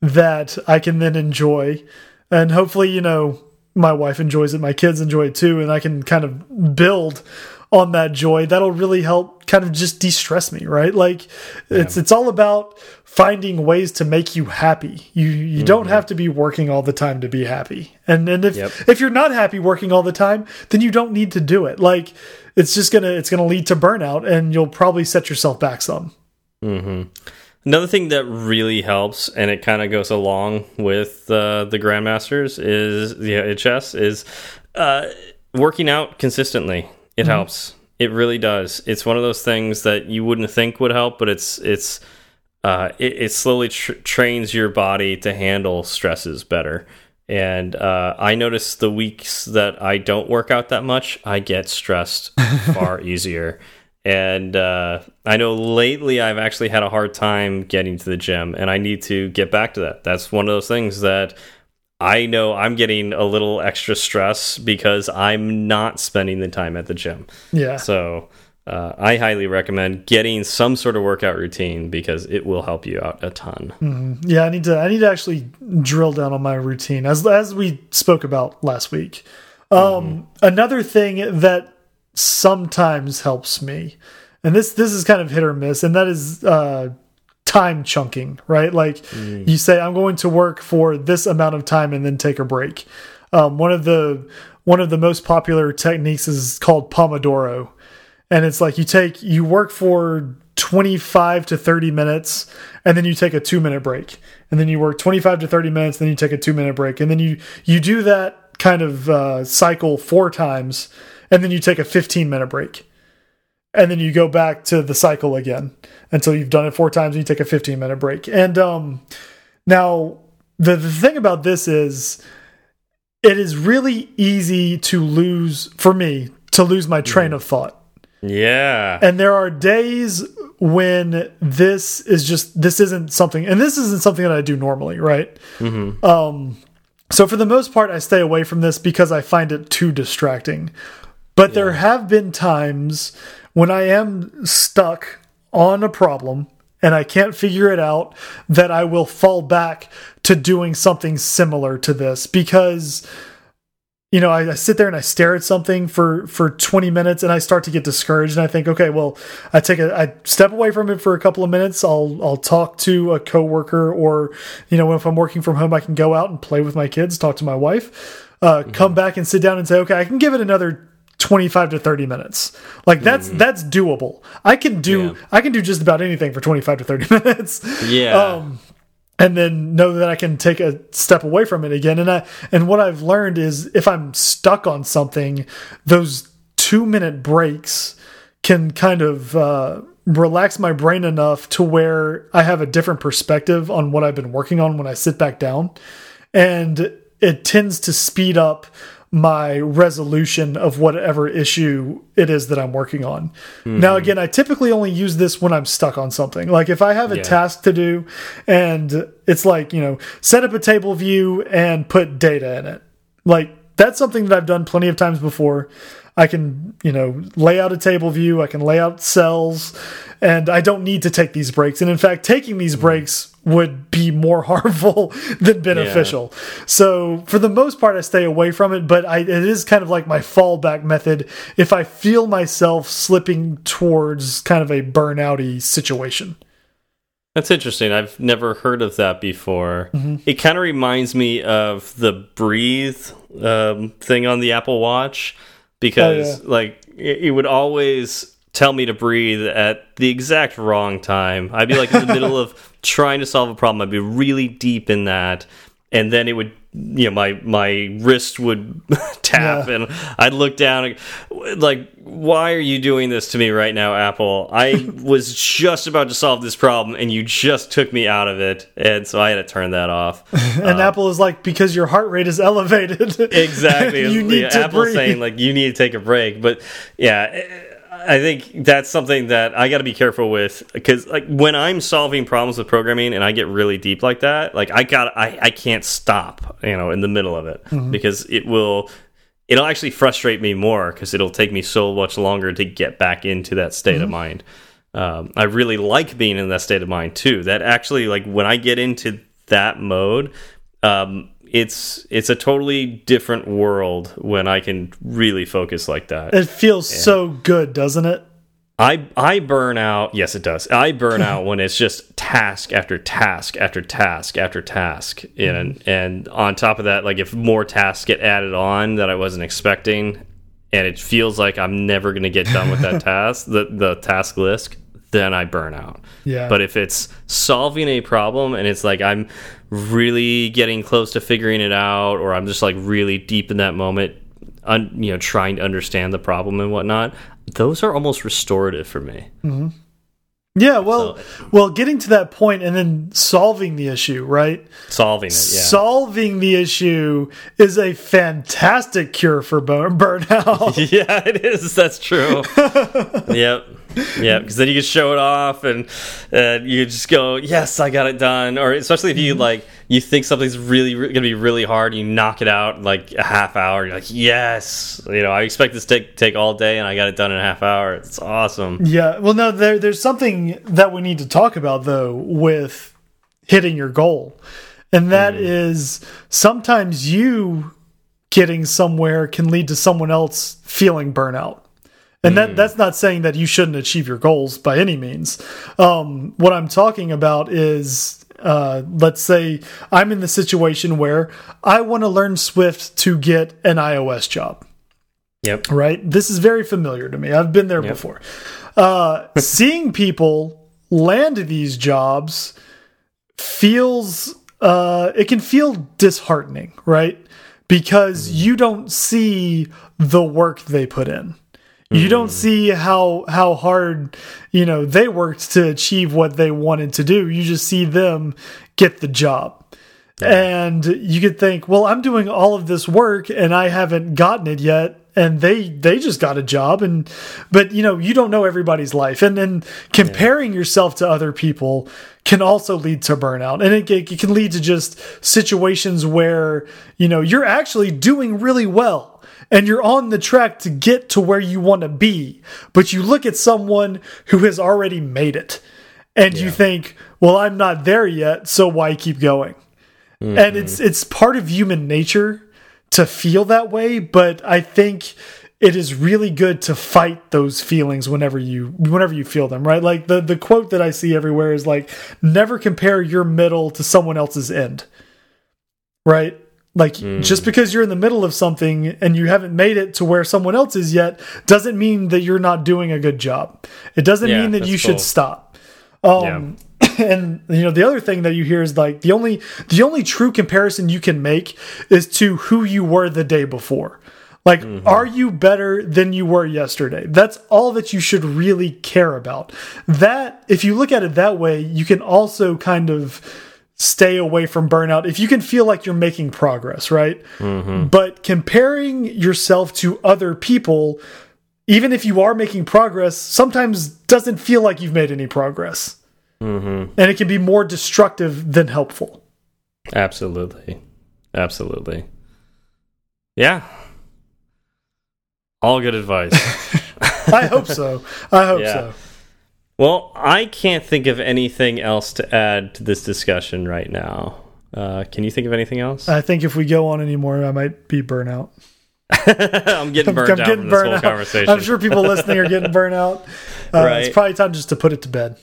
that I can then enjoy, and hopefully you know my wife enjoys it, my kids enjoy it too, and I can kind of build on that joy, that'll really help kind of just de-stress me, right? Like yeah. it's it's all about finding ways to make you happy. You you mm -hmm. don't have to be working all the time to be happy. And and if yep. if you're not happy working all the time, then you don't need to do it. Like it's just going to it's going to lead to burnout and you'll probably set yourself back some. Mm -hmm. Another thing that really helps, and it kind of goes along with uh, the Grandmasters, is the chess is uh, working out consistently. It mm -hmm. helps. It really does. It's one of those things that you wouldn't think would help, but it's it's uh, it, it, slowly tr trains your body to handle stresses better. And uh, I notice the weeks that I don't work out that much, I get stressed far easier. And uh, I know lately I've actually had a hard time getting to the gym, and I need to get back to that. That's one of those things that I know I'm getting a little extra stress because I'm not spending the time at the gym. Yeah. So uh, I highly recommend getting some sort of workout routine because it will help you out a ton. Mm -hmm. Yeah, I need to. I need to actually drill down on my routine as as we spoke about last week. Um, mm -hmm. Another thing that sometimes helps me. And this this is kind of hit or miss, and that is uh, time chunking, right? Like mm. you say, I'm going to work for this amount of time and then take a break. Um, one of the one of the most popular techniques is called Pomodoro, and it's like you take you work for 25 to 30 minutes and then you take a two minute break and then you work 25 to 30 minutes then you take a two minute break and then you you do that kind of uh, cycle four times and then you take a 15 minute break. And then you go back to the cycle again until you've done it four times and you take a 15 minute break. And um, now, the, the thing about this is, it is really easy to lose, for me, to lose my train mm. of thought. Yeah. And there are days when this is just this isn't something and this isn't something that I do normally, right? Mm -hmm. Um so for the most part I stay away from this because I find it too distracting. But yeah. there have been times when I am stuck on a problem and I can't figure it out that I will fall back to doing something similar to this because you know, I, I, sit there and I stare at something for for 20 minutes and I start to get discouraged and I think, okay, well, I take a I step away from it for a couple of minutes. I'll I'll talk to a coworker or, you know, if I'm working from home, I can go out and play with my kids, talk to my wife, uh, mm -hmm. come back and sit down and say, okay, I can give it another 25 to 30 minutes. Like that's mm. that's doable. I can do yeah. I can do just about anything for 25 to 30 minutes. Yeah. Um and then know that I can take a step away from it again. And I and what I've learned is if I'm stuck on something, those 2 minute breaks can kind of uh relax my brain enough to where I have a different perspective on what I've been working on when I sit back down. And it tends to speed up my resolution of whatever issue it is that I'm working on. Mm -hmm. Now, again, I typically only use this when I'm stuck on something. Like if I have a yeah. task to do and it's like, you know, set up a table view and put data in it. Like that's something that I've done plenty of times before. I can, you know, lay out a table view, I can lay out cells, and I don't need to take these breaks. And in fact, taking these mm. breaks would be more harmful than beneficial. Yeah. So for the most part, I stay away from it, but I, it is kind of like my fallback method if I feel myself slipping towards kind of a burnouty situation. That's interesting. I've never heard of that before. Mm -hmm. It kind of reminds me of the breathe um, thing on the Apple Watch because oh, yeah. like it, it would always tell me to breathe at the exact wrong time. I'd be like in the middle of trying to solve a problem. I'd be really deep in that, and then it would you know my my wrist would tap yeah. and I'd look down like why are you doing this to me right now Apple I was just about to solve this problem and you just took me out of it and so I had to turn that off and uh, Apple is like because your heart rate is elevated exactly you need to Apple breathe. saying like you need to take a break but yeah I think that's something that I got to be careful with because like when I'm solving problems with programming and I get really deep like that, like I got I I can't stop, you know, in the middle of it mm -hmm. because it will it'll actually frustrate me more because it'll take me so much longer to get back into that state mm -hmm. of mm-hmm. mind. Um, I really like being in that state of mind too. That actually like when I get into that mode, um, it's it's a totally different world when I can really focus like that. It feels so good, doesn't it? I I burn out. Yes, it does. I burn out when it's just task after task after task after task, and mm-hmm. and on top of that, like if more tasks get added on that I wasn't expecting, and it feels like I'm never going to get done with that task, the the task list, then I burn out. Yeah. But if it's solving a problem and it's like I'm really getting close to figuring it out, or I'm just like really deep in that moment, you know, trying to understand the problem and whatnot, those are almost restorative for me. Mm -hmm. Yeah, well, so, well, getting to that point and then solving the issue, right? Solving it, yeah. Solving the issue is a fantastic cure for burnout. yeah, it is. That's true. yep yeah, because then you can show it off and uh, you just go, "Yes, I got it done." Or especially if you mm-hmm. like, you think something's really, going to be really hard, and you knock it out in like a half hour. You're like, "Yes!" You know, I expect this to take take all day, and I got it done in a half hour. It's awesome. Yeah. Well, no, there there's something that we need to talk about though with hitting your goal, and that mm. is sometimes you getting somewhere can lead to someone else feeling burnout. And that hmm. that's not saying that you shouldn't achieve your goals by any means. Um, what I'm talking about is, uh, let's say I'm in the situation where I want to learn Swift to get an iOS job. Yep. Right. This is very familiar to me. I've been there yep. before. Uh, seeing people land these jobs feels uh, it can feel disheartening, right? Because hmm. you don't see the work they put in. You don't hmm. see how how hard you know they worked to achieve what they wanted to do. You just see them get the job. Yeah. And you could think, well, I'm doing all of this work and I haven't gotten it yet and they they just got a job and but you know you don't know everybody's life and then comparing yeah. yourself to other people can also lead to burnout and it, it can lead to just situations where you know you're actually doing really well and you're on the track to get to where you want to be. But you look at someone who has already made it and yeah. you think, well, I'm not there yet, so why keep going? Mm -hmm. And it's it's part of human nature to feel that way, but I think it is really good to fight those feelings whenever you whenever you feel them, right? Like the the quote that I see everywhere is like never compare your middle to someone else's end. Right? Like mm. just because you're in the middle of something and you haven't made it to where someone else is yet doesn't mean that you're not doing a good job. It doesn't yeah, mean that you cool. should stop. Um, yeah. and you know the other thing that you hear is like the only the only true comparison you can make is to who you were the day before. Like, mm -hmm. are you better than you were yesterday? That's all that you should really care about. That, if you look at it that way, you can also kind of stay away from burnout if you can feel like you're making progress, right? Mm -hmm. But comparing yourself to other people, even if you are making progress, sometimes doesn't feel like you've made any progress. Mm -hmm. And it can be more destructive than helpful. Absolutely. Absolutely. Yeah. All good advice. I hope so. I hope yeah. so. Well, I can't think of anything else to add to this discussion right now. Uh, can you think of anything else? I think if we go on anymore, I might be burnout. I'm getting burned I'm, I'm getting burnt out. conversation. I'm sure people listening are getting burnt out. Uh, right. It's probably time just to put it to bed.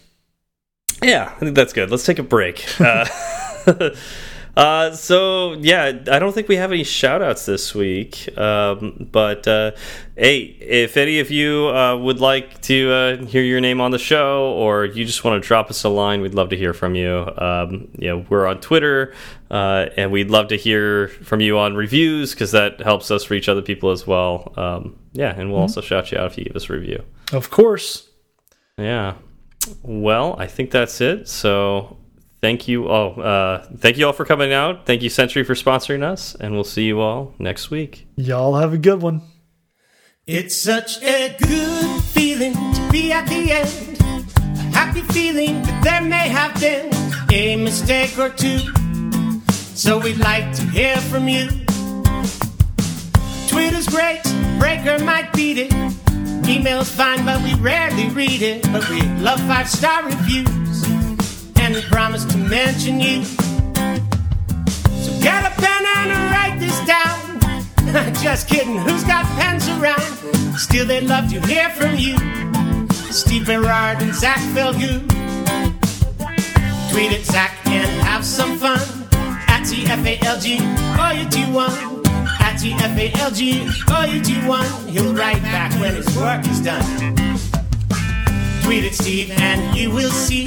Yeah, I think that's good. Let's take a break. Uh, Uh, so yeah, I don't think we have any shout outs this week. Um, but uh, hey, if any of you uh, would like to uh, hear your name on the show, or you just want to drop us a line, we'd love to hear from you. Um, you know, we're on Twitter, uh, and we'd love to hear from you on reviews because that helps us reach other people as well. Um, yeah, and we'll mm -hmm. also shout you out if you give us a review. Of course. Yeah. Well, I think that's it. So thank you all. Uh, thank you all for coming out. Thank you, Sentry, for sponsoring us, and we'll see you all next week. Y'all have a good one. It's such a good feeling to be at the end. A happy feeling that there may have been a mistake or two. So we'd like to hear from you. Twitter's great, Breaker might beat it. Email's fine, but we rarely read it. But we love five star reviews and we promise to mention you. So get up pen and write this down. Just kidding, who's got pens around? Still, they'd love to hear from you. Steve Berard and Zach Falgout. Tweet at Zach and have some fun. At TFALG, or you one. At TFALG, or you do one. He'll write back when his work is done. Tweet at Steve and you will see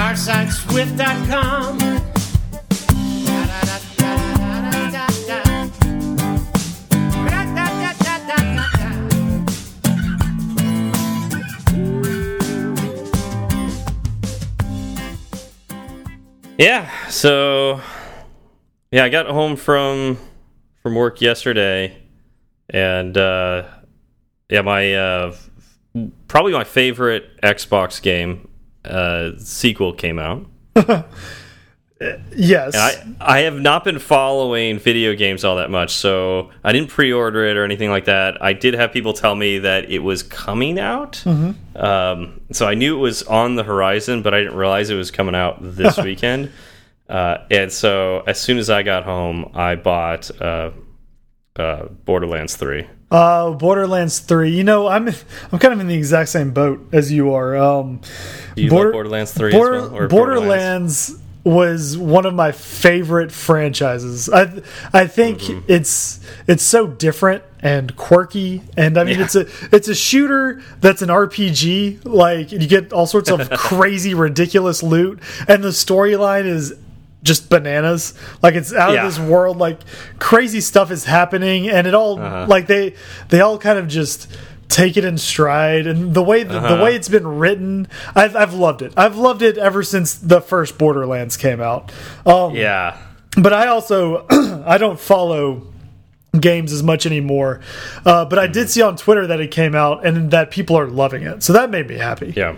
Firesideswift.com. Yeah. So, yeah, I got home from from work yesterday, and uh, yeah, my uh, probably my favorite Xbox game uh, sequel came out. Yes. And I I have not been following video games all that much, so I didn't pre-order it or anything like that. I did have people tell me that it was coming out, um, so I knew it was on the horizon, but I didn't realize it was coming out this weekend. Uh, and so as soon as I got home, I bought uh, uh, Borderlands Three. Uh, Borderlands Three. You know, I'm I'm kind of in the exact same boat as you are. Um, you Border- Borderlands Three Border- well? Or Borderlands was one of my favorite franchises. I I think Mm-hmm. it's it's so different and quirky, and I mean Yeah. it's a it's a shooter that's an RPG. Like you get all sorts of crazy, ridiculous loot, and the storyline is just bananas. Like it's out Yeah. of this world. Like crazy stuff is happening, and it all Uh-huh. like they they all kind of just take it in stride and the way the, the Uh-huh. way it's been written I've, I've loved it i've loved it ever since the first borderlands came out um Yeah. but i also i don't follow games as much anymore uh, but i did see on twitter that it came out and that people are loving it so that made me happy Yeah.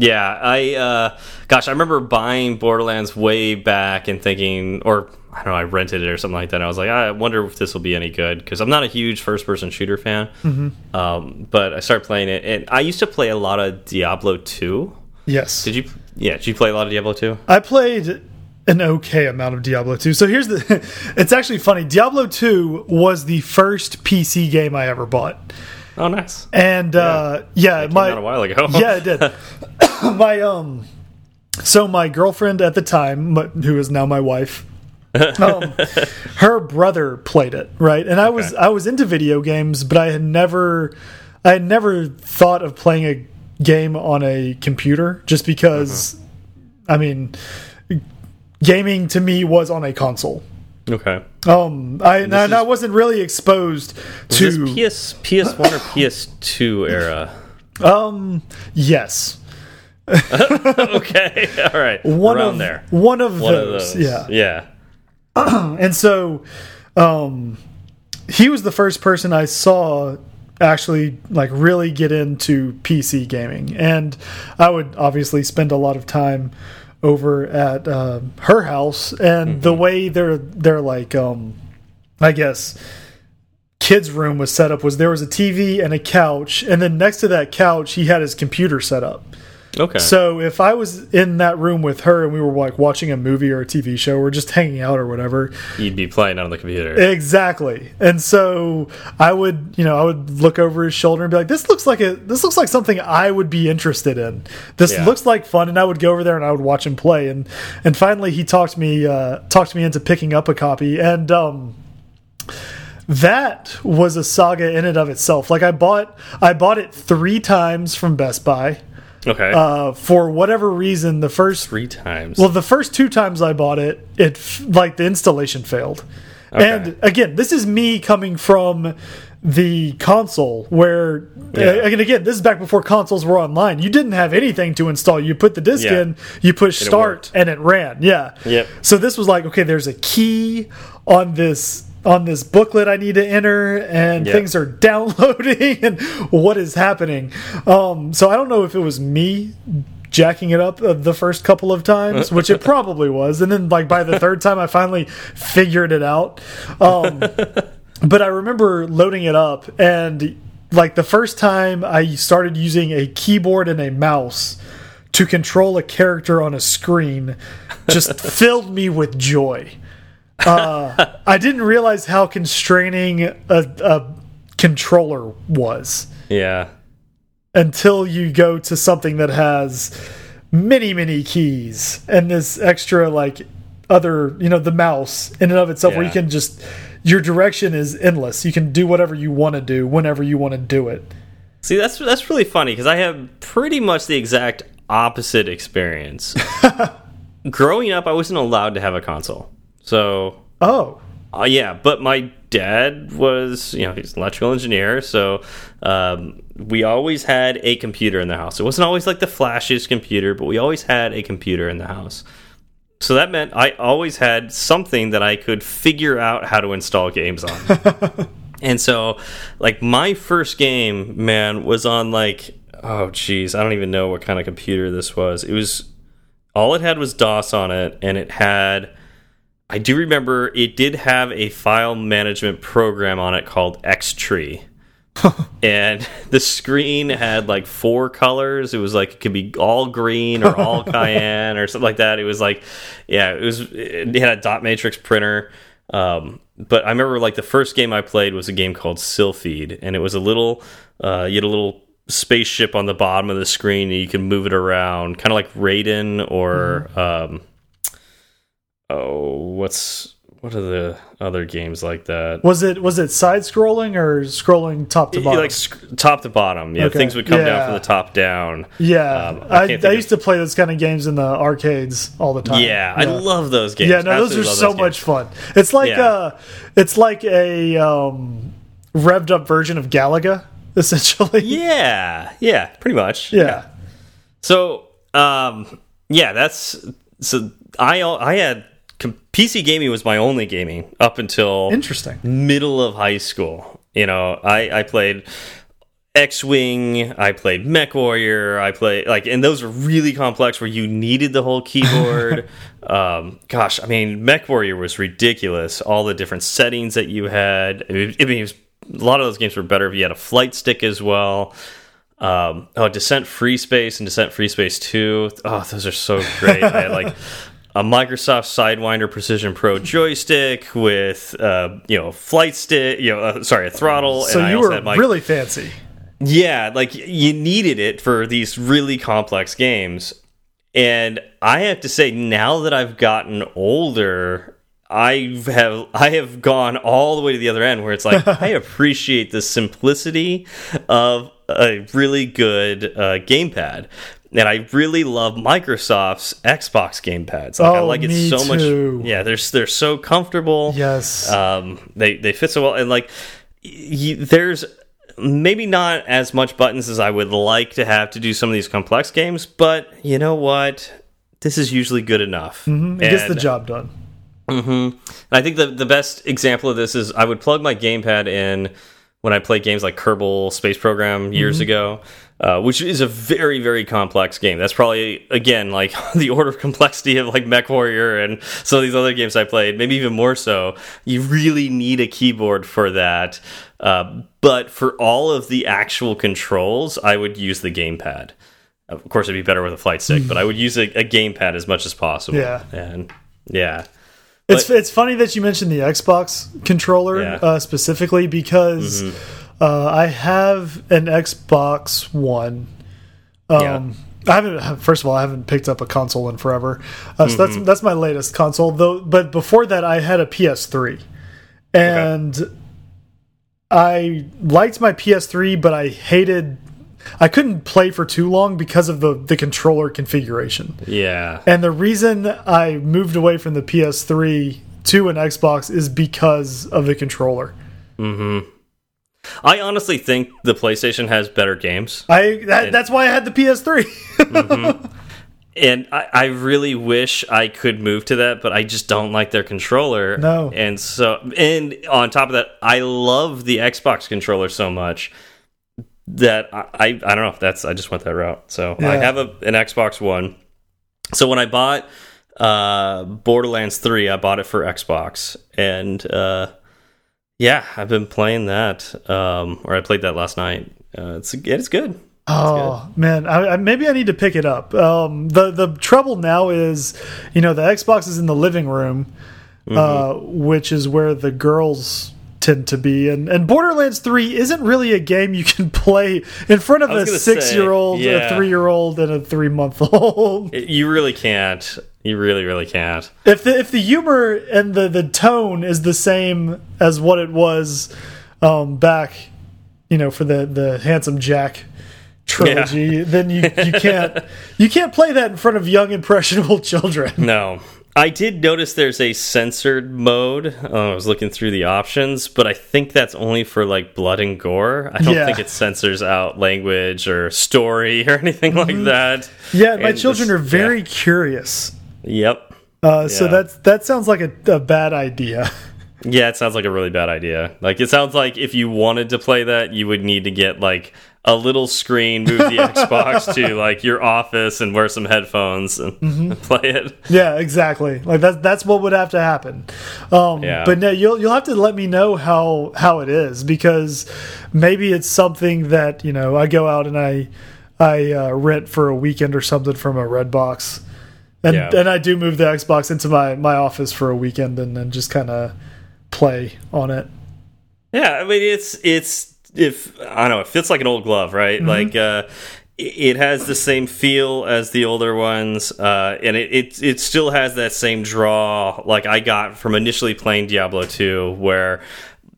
Yeah, I uh gosh, I remember buying Borderlands way back and thinking or I don't know, I rented it or something like that. And I was like, I wonder if this will be any good because I'm not a huge first person shooter fan. Um, but I started playing it and I used to play a lot of Diablo 2. yes Did you yeah, did you play a lot of Diablo 2? I played an okay amount of Diablo 2. So here's the it's actually funny. Diablo 2 was the first PC game I ever bought. Oh nice. And uh yeah, Came my out a while ago. yeah, it did. my um, so my girlfriend at the time, who is now my wife, um, her brother played it, right? And I was Okay. I was into video games, but I had never, I had never thought of playing a game on a computer, just because, I mean, gaming to me was on a console. Okay. Um, I and, is- I wasn't really exposed to this PS PS1 or PS2 era? um, yes. okay. All right. one Around of there. one of One those, of those. yeah. Yeah. And so, um, he was the first person I saw actually like really get into PC gaming, and I would obviously spend a lot of time over at uh, her house, and the way they're they're like, um, I guess. Kids' room was set up was there was a TV and a couch, and then next to that couch he had his computer set up. Okay. So if I was in that room with her and we were like watching a movie or a TV show or just hanging out or whatever, You'd be playing on the computer. exactly. And so I would, you know, I would look over his shoulder and be like, "This looks like a this looks like something I would be interested in. This Yeah. looks like fun." And I would go over there and I would watch him play. And and finally he talked me uh, talked me into picking up a copy and. um that was a saga in and of itself. Like I bought, I bought it three times from Best Buy. Okay. Uh, for whatever reason, the first Three times. well, the first two times I bought it, it like the installation failed. Okay. And again, this is me coming from the console where Yeah. and again this is back before consoles were online you didn't have anything to install you put the disc Yeah. in you push And it start worked. and it ran yeah Yep. so this was like okay there's a key on this on this booklet i need to enter and Yep. things are downloading and what is happening um so i don't know if it was me jacking it up uh, the first couple of times which it probably was and then like by the third time i finally figured it out um but I remember loading it up and like the first time I started using a keyboard and a mouse to control a character on a screen just filled me with joy. Uh, I didn't realize how constraining a, a controller was Yeah. until you go to something that has many many keys and this extra like other you know the mouse in and of itself where you can just your direction is endless you can do whatever you want to do whenever you want to do it See, that's that's really funny because I have pretty much the exact opposite experience. Growing up, I wasn't allowed to have a console. So, oh uh, yeah, but my dad was, you know, he's an electrical engineer, so um, we always had a computer in the house. It wasn't always like the flashiest computer, but we always had a computer in the house. So that meant I always had something that I could figure out how to install games on. And so, like, my first game, man, was on like, oh, geez, I don't even know what kind of computer this was. It was, all it had was DOS on it, and it had, I do remember it did have a file management program on it called Xtree. and the screen had like four colors. It was like it could be all green or all cayenne or something like that. It was like, yeah, it was. It had a dot matrix printer. Um, but I remember like the first game I played was a game called Silpheed, and it was a little, uh, you had a little spaceship on the bottom of the screen, and you can move it around, kind of like Raiden or, um, oh, what's what are the other games like that? was it was it side scrolling or scrolling top to bottom like top to bottom. Yeah, Okay. things would come down from the top down. yeah Um, I I, I, used to play those kind of games in the arcades all the time Yeah, I love those games. yeah no those are so games. much fun it's like Yeah. uh it's like a um revved up version of galaga essentially Yeah, yeah, pretty much. yeah. So, um, yeah, that's so. I I had PC gaming was my only gaming up until Interesting. middle of high school. You know, I I played X Wing, I played Mech Warrior, I played like, and those were really complex where you needed the whole keyboard. um, gosh, I mean, Mech Warrior was ridiculous. All the different settings that you had. I mean, it was, a lot of those games were better if you had a flight stick as well. Um, oh, Descent Free Space and Descent Free Space 2. Oh, those are so great. I had like a Microsoft Sidewinder Precision Pro joystick with, uh, you know, flight stick, you know, uh, sorry, a throttle. So and I you were my, really fancy. yeah, like you needed it for these really complex games. And I have to say, now that I've gotten older, I have I have gone all the way to the other end where it's like I appreciate the simplicity of a really good uh, gamepad. And I really love Microsoft's Xbox gamepads. Like I Oh, like it me so too. much. Yeah, they're they're so comfortable. Yes. Um, they they fit so well, and like y there's maybe not as much buttons as I would like to have to do some of these complex games, but you know what? This is usually good enough. it gets the job done. and I think the the best example of this is I would plug my gamepad in when I played games like Kerbal Space Program years ago, uh, which is a very very complex game. That's probably again like the order of complexity of like Mech Warrior and some of these other games I played, maybe even more so. You really need a keyboard for that. Uh, but for all of the actual controls, I would use the gamepad. Of course, it'd be better with a flight stick, but I would use a, a gamepad as much as possible. Yeah. and yeah. It's it's funny that you mentioned the Xbox controller Yeah. uh, specifically because uh, I have an Xbox One. Um, I haven't. First of all, I haven't picked up a console in forever, uh, so that's that's my latest console. Though, but before that, I had a PS3, and I liked my PS3, but I hated. I couldn't play for too long because of the the controller configuration. Yeah. And the reason I moved away from the PS3 to an Xbox is because of the controller. Mhm. I honestly think the PlayStation has better games. I that, And- that's why I had the PS3. And I, I really wish I could move to that, but I just don't like their controller. No. And so, and on top of that, I love the Xbox controller so much that I, I, I don't know if that's, I just went that route. So I have a, an Xbox One. So when I bought uh, Borderlands 3, I bought it for Xbox. And uh, yeah, I've been playing that, um, or I played that last night. Uh, it's, it's good. Oh man, I, I, maybe I need to pick it up. Um, the the trouble now is, you know, the Xbox is in the living room, Mm-hmm. uh, which is where the girls tend to be, and and Borderlands Three isn't really a game you can play in front of a say, six year old, a three year old, and a three month old. It- you really can't. You really, really can't. if the if the humor and the the tone is the same as what it was um, back, you know, for the the Handsome Jack trilogy, then you you can't you can't play that in front of young impressionable children. No. I did notice there's a censored mode. Uh, I was looking through the options, but I think that's only for like blood and gore. I don't Yeah. think it censors out language or story or anything like that. Mm-hmm. Yeah, my children this- are very curious. Yep. Uh, So Yeah. that's that sounds like a, a bad idea. Yeah, it sounds like a really bad idea. Like it sounds like if you wanted to play that, you would need to get like a little screen, move the Xbox to like your office and wear some headphones and Mm-hmm. play it. Yeah, exactly. Like that's that's what would have to happen. Um, Yeah. But no, you'll you'll have to let me know how how it is because maybe it's something that you know I go out and I I uh, rent for a weekend or something from a Redbox, and Yeah. and I do move the Xbox into my my office for a weekend and then just kind of play on it. Yeah, I mean it's it's if I don't know, it fits like an old glove, right? Like uh it has the same feel as the older ones, uh, and it, it it still has that same draw like I got from initially playing Diablo 2, where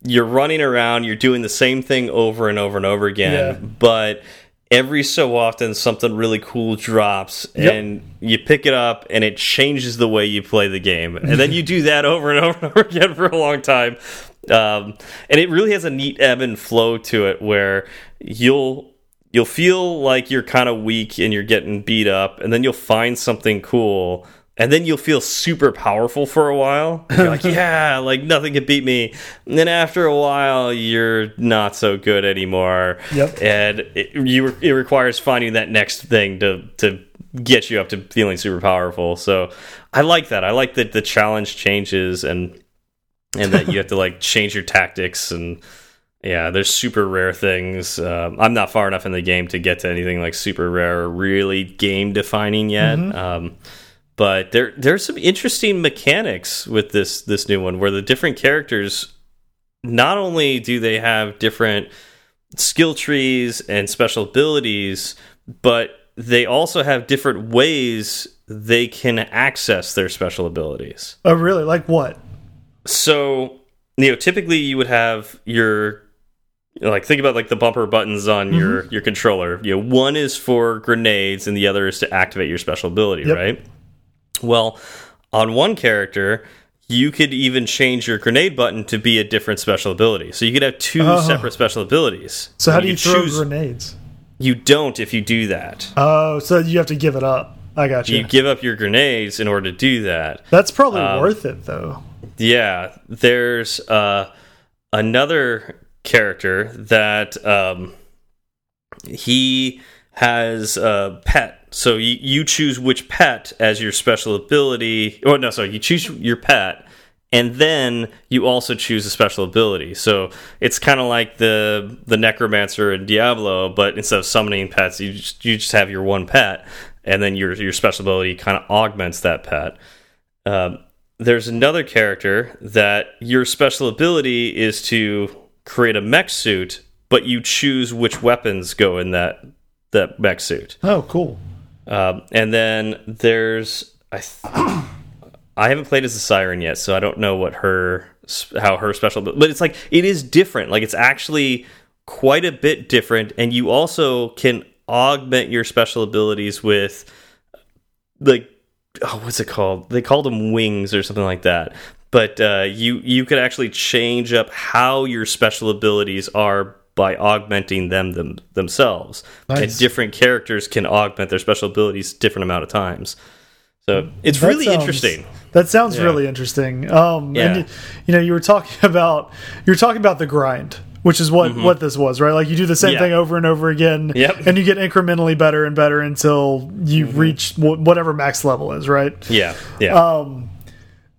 you're running around, you're doing the same thing over and over and over again, Yeah. but every so often something really cool drops Yep. and you pick it up and it changes the way you play the game and then you do that over and over and over again for a long time um, and it really has a neat ebb and flow to it where you'll you'll feel like you're kind of weak and you're getting beat up and then you'll find something cool and then you'll feel super powerful for a while. You're like, yeah, like nothing can beat me. And then after a while, you're not so good anymore. Yep. And it, you, it requires finding that next thing to to get you up to feeling super powerful. So I like that. I like that the challenge changes and and that you have to like change your tactics and yeah, there's super rare things. Um, I'm not far enough in the game to get to anything like super rare or really game defining yet. Um, but there there's some interesting mechanics with this this new one where the different characters not only do they have different skill trees and special abilities, but they also have different ways they can access their special abilities. Oh, really? Like what? So, you know, typically you would have your like think about like the bumper buttons on your your controller. You know, one is for grenades and the other is to activate your special ability, Yep. right? Well, on one character, you could even change your grenade button to be a different special ability. So you could have two Oh. separate special abilities. So how do you could throw choose- grenades? You don't if you do that. Oh, so you have to give it up. I got you. You give up your grenades in order to do that. That's probably Um, worth it though. Yeah, there's uh, another character that um, he has a pet. So you, you choose which pet as your special ability. Or no, sorry, you choose your pet, and then you also choose a special ability. So it's kind of like the the necromancer in Diablo, but instead of summoning pets, you just, you just have your one pet, and then your your special ability kind of augments that pet. Um, there's another character that your special ability is to create a mech suit, but you choose which weapons go in that that mech suit. Oh, cool. Um, and then there's I th I haven't played as a siren yet, so I don't know what her how her special but it's like it is different. Like it's actually quite a bit different and you also can augment your special abilities with like oh what's it called? They called them wings or something like that. But uh, you you could actually change up how your special abilities are by augmenting them, them themselves. Nice. And different characters can augment their special abilities different amount of times. So it's That really sounds- interesting. That sounds Yeah. really interesting. Um, Yeah. and you, know, you were talking about you were talking about the grind, which is what what this was, right? Like you do the same. Yeah. thing over and over again, Yep. and you get incrementally better and better until you Mm-hmm. reach wh whatever max level is, right? Yeah, yeah, Um,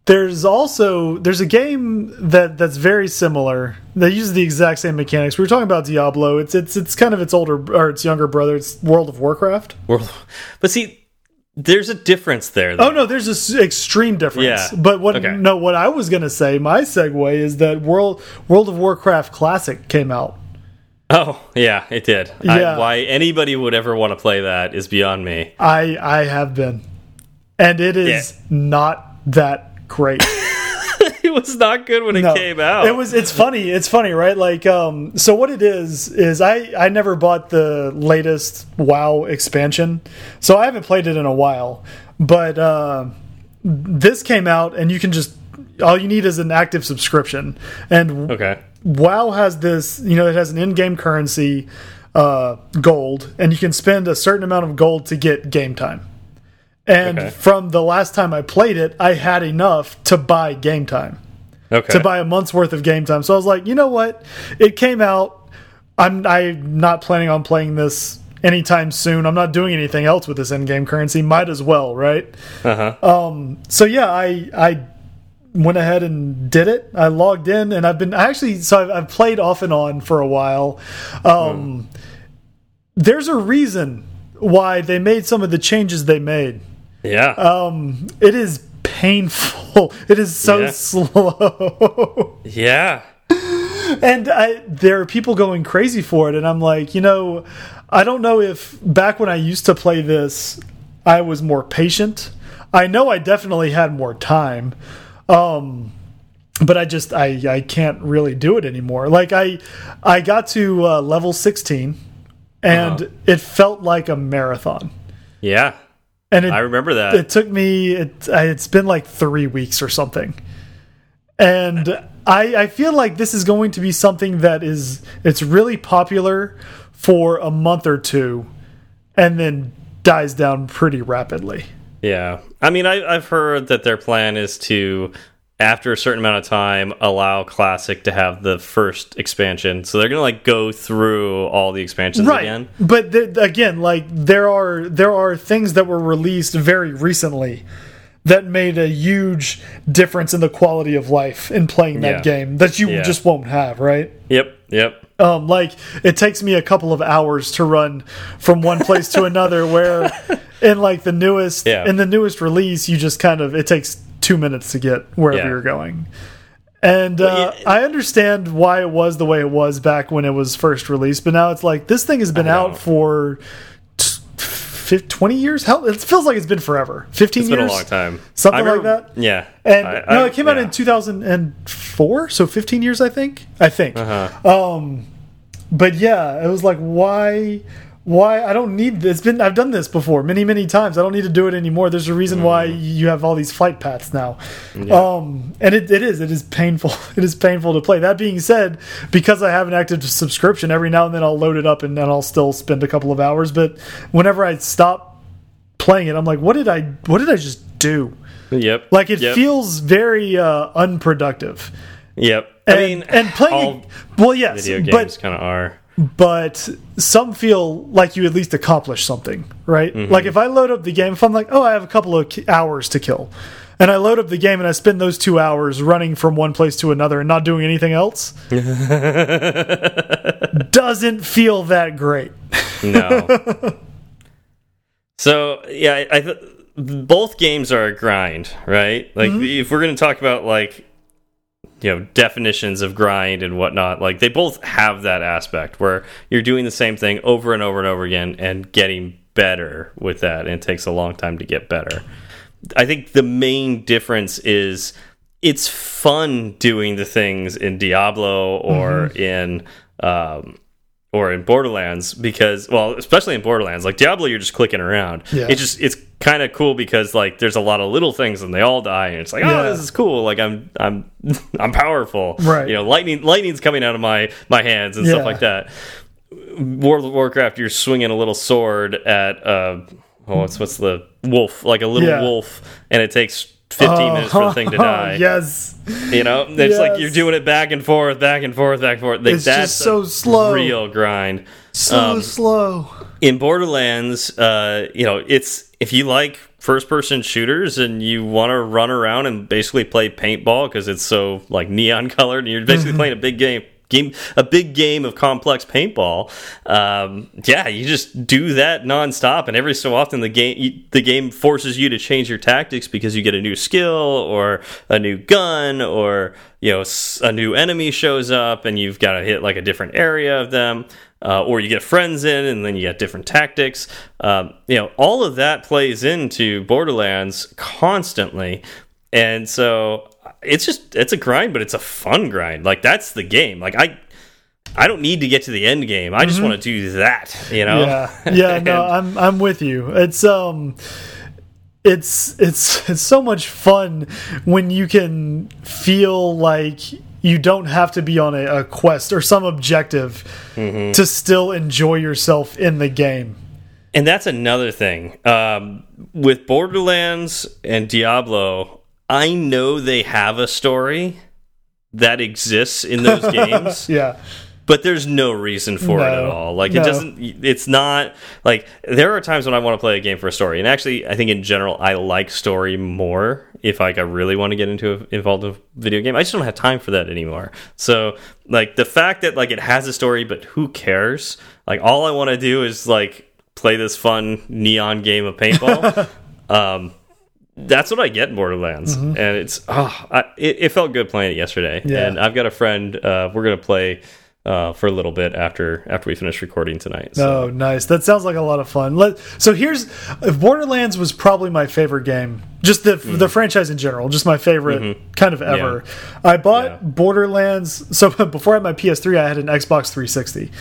there's also there's a game that that's very similar. They use the exact same mechanics. We were talking about Diablo. It's it's it's kind of its older or its younger brother. It's World of Warcraft. World- but see, there's a difference there. Though. Oh no, there's an extreme difference. Yeah. But what Okay. no, what I was gonna say, my segue is that World World of Warcraft Classic came out. Oh, yeah, it did. I, Yeah. why anybody would ever want to play that is beyond me. I I have been, and it is not that great. It was not good when it No. came out. It was. It's funny. It's funny, right? Like, um. So what it is is I I never bought the latest WoW expansion, so I haven't played it in a while. But uh, this came out, and you can just all you need is an active subscription, and okay. WoW has this, you know, it has an in-game currency, uh, gold, and you can spend a certain amount of gold to get game time. And Okay. from the last time I played it, I had enough to buy game time, Okay. to buy a month's worth of game time. So I was like, you know what? It came out. I'm I'm not planning on playing this anytime soon. I'm not doing anything else with this in-game currency. Might as well, right? uh-huh. so yeah, I I went ahead and did it. I logged in, and I've been I actually so I've, I've played off and on for a while. Um, There's a reason why they made some of the changes they made. Yeah. Um, it is painful. It is so Yeah. slow. yeah. and I, there are people going crazy for it and i'm like you know i don't know if back when i used to play this i was more patient i know i definitely had more time um but i just i i can't really do it anymore like i i got to uh, level 16 and Uh-huh. it felt like a marathon Yeah. And it, I remember that. it took me It, it's been like three weeks or something and I, I feel like this is going to be something that is it's really popular for a month or two and then dies down pretty rapidly Yeah. I mean, I, I've heard that their plan is to, after a certain amount of time, allow Classic to have the first expansion. So they're going to, like, go through all the expansions right again. but th again like there are there are things that were released very recently that made a huge difference in the quality of life in playing that Yeah. game that you Yeah. just won't have right Yep. Yep. Um, like it takes me a couple of hours to run from one place to another. Where in like the newest, Yeah. in the newest release, you just kind of it takes two minutes to get wherever Yeah. you're going. And uh, yeah, I understand why it was the way it was back when it was first released, but now it's like this thing has been out for t- 20 years. Hell, it feels like it's been forever. 15 It's years, It's been a long time. something remember- like that. Yeah. And I- no, it came out in 2004, so 15 years, I think. I think. Uh-huh. Um, but yeah, it was like, why? Why I don't need this. Been I've done this before many many times. I don't need to do it anymore. There's a reason why Mm. you have all these flight paths now. Um, and it, it is it is painful. It is painful to play. That being said, because I have an active subscription, every now and then I'll load it up and then I'll still spend a couple of hours. But whenever I stop playing it, I'm like, what did I what did I just do? Yep. Like it yep. feels very uh, unproductive. Yep. And, I mean, and playing, well, yes, video games kind of are. But some feel like you at least accomplished something, right? Mm-hmm. Like if I load up the game, if I'm like, oh, I have a couple of hours to kill, and I load up the game and I spend those two hours running from one place to another and not doing anything else, doesn't feel that great. No. so yeah, I, I th both games are a grind, right? Like Mm-hmm. if we're going to talk about like you know definitions of grind and whatnot, like they both have that aspect where you're doing the same thing over and over and over again and getting better with that, and it takes a long time to get better. I think the main difference is it's fun doing the things in Diablo or Mm-hmm. in um, or in Borderlands because well, especially in Borderlands, like Diablo, you're just clicking around. Yeah. It's just it's kind of cool because like there's a lot of little things and they all die and it's like Yeah. oh this is cool like I'm I'm I'm powerful Right. you know lightning lightning's coming out of my my hands and Yeah. stuff like that. World of Warcraft you're swinging a little sword at uh oh what's what's the wolf like a little Yeah. wolf and it takes 15 minutes for the thing to die. yes. You know, it's like you're doing it back and forth, back and forth, back and forth. Like, It's that's just so a slow. real grind. So Um, slow. in Borderlands, uh, you know, it's if you like first person shooters and you want to run around and basically play paintball because it's so like neon colored and you're basically playing a big game game a big game of complex paintball um, yeah you just do that nonstop and every so often the game the game forces you to change your tactics because you get a new skill or a new gun or you know a new enemy shows up and you've got to hit like a different area of them uh, or you get friends in and then you get different tactics. Um, you know, all of that plays into Borderlands constantly. And so it's just, it's a grind, but it's a fun grind. Like, that's the game. Like, I. I don't need to get to the end game. I just want to do that, you know. Mm-hmm. Yeah, yeah, no, I'm I'm with you. It's um, it's it's it's so much fun when you can feel like you don't have to be on a, a quest or some objective Mm-hmm. to still enjoy yourself in the game. And that's another thing. Um, with Borderlands and Diablo, I know they have a story that exists in those games. Yeah, but there's no reason for it at all. Like No. it doesn't. It's not like there are times when I want to play a game for a story, and actually, I think in general, I like story more. If like I really want to get into a, involved in a video game, I just don't have time for that anymore. So like the fact that like it has a story, but who cares? Like all I want to do is like play this fun neon game of paintball. um, that's what I get in Borderlands, and it's oh, I, it, it felt good playing it yesterday. Yeah. And I've got a friend. Uh, we're gonna play uh, for a little bit after after we finish recording tonight. So Oh, nice. That sounds like a lot of fun. Let, so here's if Borderlands was probably my favorite game. Just the Mm. the franchise in general, just my favorite kind of ever. I bought Mm-hmm. Yeah. Borderlands. So before I had my PS3, I had an Xbox 360.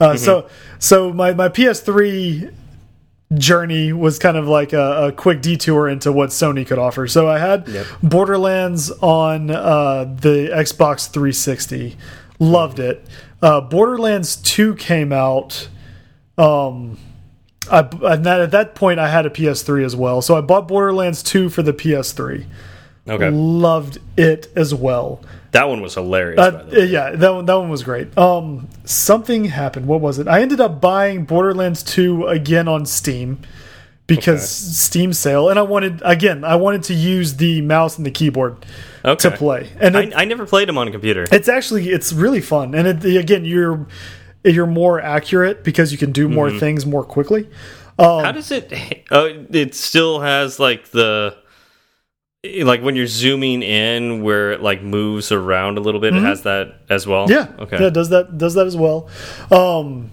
Uh, Mm-hmm. So so my my PS3 journey was kind of like a, a quick detour into what Sony could offer. So I had Yep. Borderlands on uh, the Xbox 360. Loved it. Uh, Borderlands 2 came out. Um, I, and that, at that point, I had a PS3 as well. So I bought Borderlands 2 for the PS3. okay, Loved it as well. that one was hilarious. by Uh, the way. yeah, that one that one was great. Um, something happened. What was it? I ended up buying Borderlands 2 again on Steam because Okay. Steam sale, and I wanted again. I wanted to use the mouse and the keyboard Okay. to play, and it, I, I never played them on a computer. it's actually it's really fun. And it, again, you're you're more accurate because you can do more Mm-hmm. things more quickly. Um, How does it? Oh, it still has like the like when you're zooming in where it like moves around a little bit. It has that as well. Mm-hmm. Yeah. Okay. Yeah, does that does that as well. Um,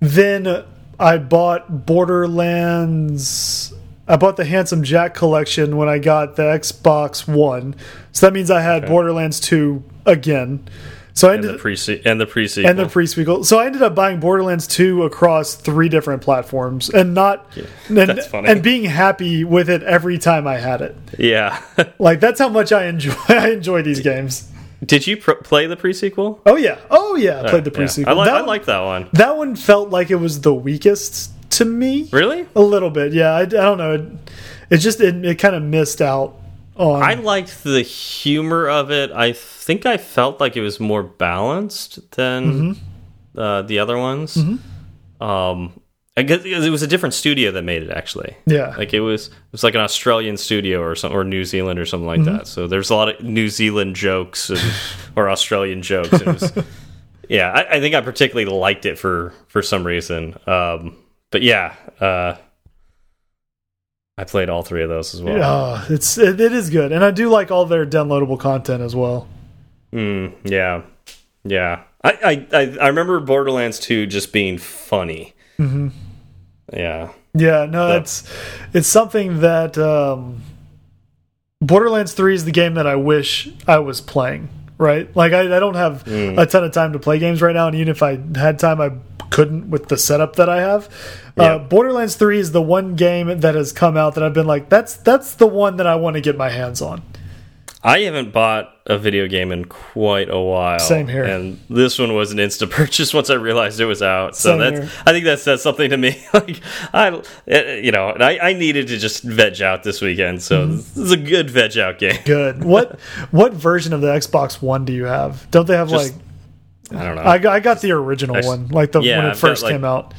then I bought Borderlands. I bought the Handsome Jack collection when I got the Xbox One. So that means I had Borderlands 2 again. So I and ended the pre and the pre sequel. and the pre sequel. So I ended up buying Borderlands 2 across three different platforms and not and, that's funny. and being happy with it every time I had it. yeah. Like that's how much I enjoy I enjoy these games. Did you pr play the pre sequel? Oh yeah. Oh yeah, I played the Yeah. pre sequel. I, li that, I one- like that one. that one felt like it was the weakest to me. Really? A little bit, yeah. I, I don't know. It, it just it, it kind of missed out on. I liked the humor of it. I think I felt like it was more balanced than Mm-hmm. uh, the other ones. Um, I guess it was a different studio that made it actually. Yeah. like it was it was like an Australian studio or some or New Zealand or something like Mm-hmm. that. So there's a lot of New Zealand jokes and, or Australian jokes. It was, yeah, I, I think I particularly liked it for for some reason. Um, but yeah, uh, I played all three of those as well. Oh, it's it, it is good, and I do like all their downloadable content as well. Mm, yeah, yeah. I, I I remember Borderlands 2 just being funny. Mm-hmm. Yeah, Yeah, no, it's it's something that um, Borderlands Three is the game that I wish I was playing. Right, like I, I don't have Mm. a ton of time to play games right now, and even if I had time, I couldn't with the setup that I have. Uh, Borderlands 3 is the one game that has come out that I've been like, that's that's the one that I want to get my hands on. I haven't bought a video game in quite a while. Same here. And this one was an instant purchase once I realized it was out. So Same that's here. I think that says something to me. like I, you know, I, I needed to just veg out this weekend. So Mm-hmm. this is a good veg out game. Good. what what version of the Xbox One do you have? Don't they have Just- like I don't know. I, got- I got the original Ex- one, like the Yeah, when it I've got, first like- came out.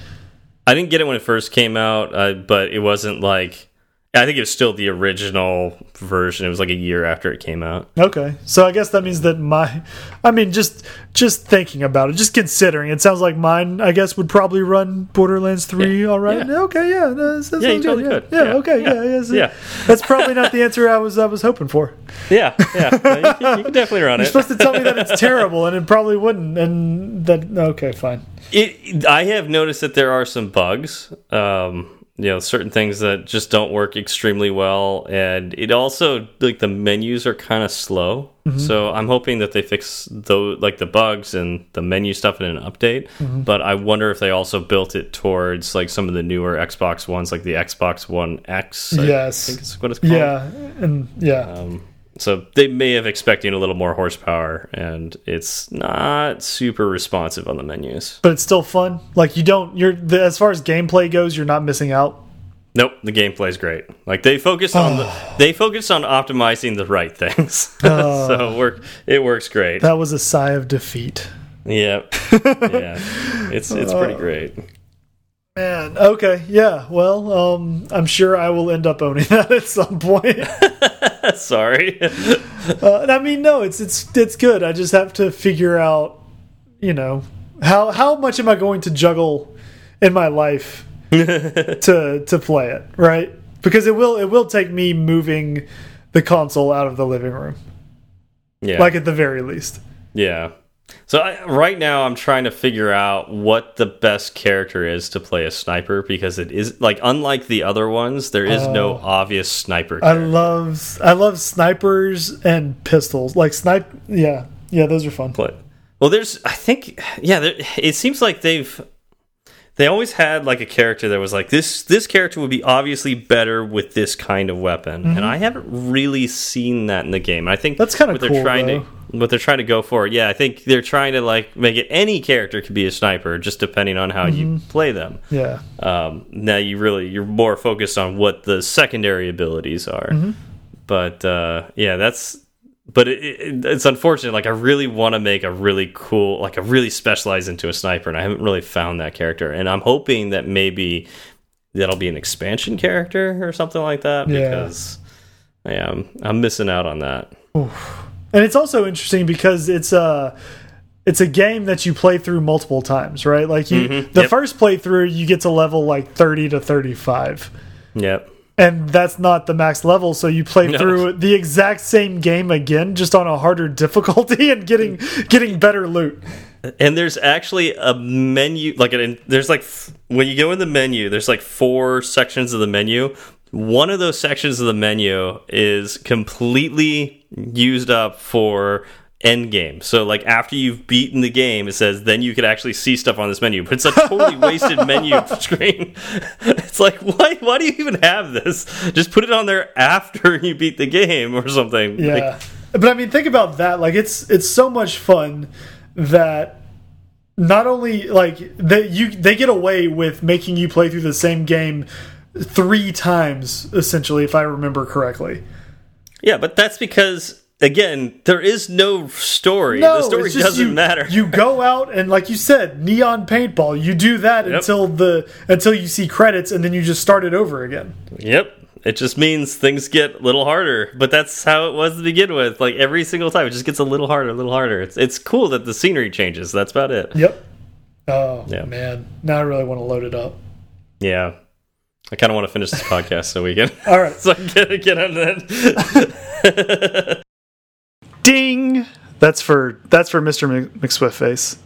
I didn't get it when it first came out, uh, but it wasn't like I think it was still the original version. It was like a year after it came out. Okay, so I guess that means that my, I mean, just just thinking about it, just considering, it sounds like mine, I guess, would probably run Borderlands three. Yeah, all right, yeah. okay, yeah, that, that Yeah, totally. Yeah, Yeah, okay, yeah, yeah, yeah, so yeah. That's probably not the answer I was I was hoping for. Yeah, yeah, you, can, you can definitely run You're it. supposed to tell me that it's terrible, and it probably wouldn't, and that okay, fine. It, I have noticed that there are some bugs. Um, you know, certain things that just don't work extremely well, and it also like the menus are kind of slow. So I'm hoping that they fix those like the bugs and the menu stuff in an update. But I wonder if they also built it towards like some of the newer Xbox ones, like the Xbox One X. I Yes. think is what it's called. Yeah, and yeah, Um, so they may have expecting a little more horsepower, and it's not super responsive on the menus. but it's still fun. Like you don't, you're the, as far as gameplay goes, you're not missing out. Nope, the gameplay's great. Like they focused on the they focused on optimizing the right things, so it work it works great. That was a sigh of defeat. Yep, yeah, it's it's pretty great. Man, okay, yeah. Well, um, I'm sure I will end up owning that at some point. Sorry. uh, I mean, no, it's it's it's good. I just have to figure out, you know, how how much am I going to juggle in my life to to play it, right? Because it will it will take me moving the console out of the living room, yeah, like at the very least. yeah. So I, right now, I'm trying to figure out what the best character is to play a sniper because it is like unlike the other ones, there is no obvious sniper. I love I love snipers and pistols. Like snipe, yeah, yeah, those are fun. play. Well, there's, I think, yeah, there, it seems like they've, they always had like a character that was like this. This character would be obviously better with this kind of weapon, and I haven't really seen that in the game. I think Mm-hmm. That's kinda what they're trying though. to, what they're trying to go for. Yeah, I think they're trying to like make it any character could be a sniper, just depending on how you Mm-hmm. play them. Yeah, Um, now you really you're more focused on what the secondary abilities are. Mm-hmm. But uh, yeah, that's but it, it, it's unfortunate. Like I really want to make a really cool, like a really specialized into a sniper, and I haven't really found that character. And I'm hoping that maybe that'll be an expansion character or something like that Yeah. because yeah, I'm, I'm missing out on that. And it's also interesting because it's a it's a game that you play through multiple times, right? Like you, Mhm, the yep. first playthrough, you get to level like thirty to thirty five. Yep. and that's not the max level so you play No. through the exact same game again just on a harder difficulty and getting getting better loot And there's actually a menu, like an, there's like f- when you go in the menu, there's like four sections of the menu. One of those sections of the menu is completely used up for end game. So like after you've beaten the game, it says then you could actually see stuff on this menu. But it's a totally wasted menu screen. It's like why why do you even have this? Just put it on there after you beat the game or something. yeah Like, but i mean think about that like it's it's so much fun that not only like they you they get away with making you play through the same game three times essentially if i remember correctly Yeah, but that's because again, there is no story. the story doesn't you, matter. You go out and, like you said, neon paintball. You do that Yep. until the until you see credits, and then you just start it over again. yep. It just means things get a little harder, but that's how it was to begin with. Like every single time, it just gets a little harder, a little harder. It's it's cool that the scenery changes. That's about it. Yep. Oh Yeah. man, now I really want to load it up. Yeah. I kind of want to finish this podcast so we can All right, so I get, get on that. ding. That's for that's for Mr. Mc- McSwift face.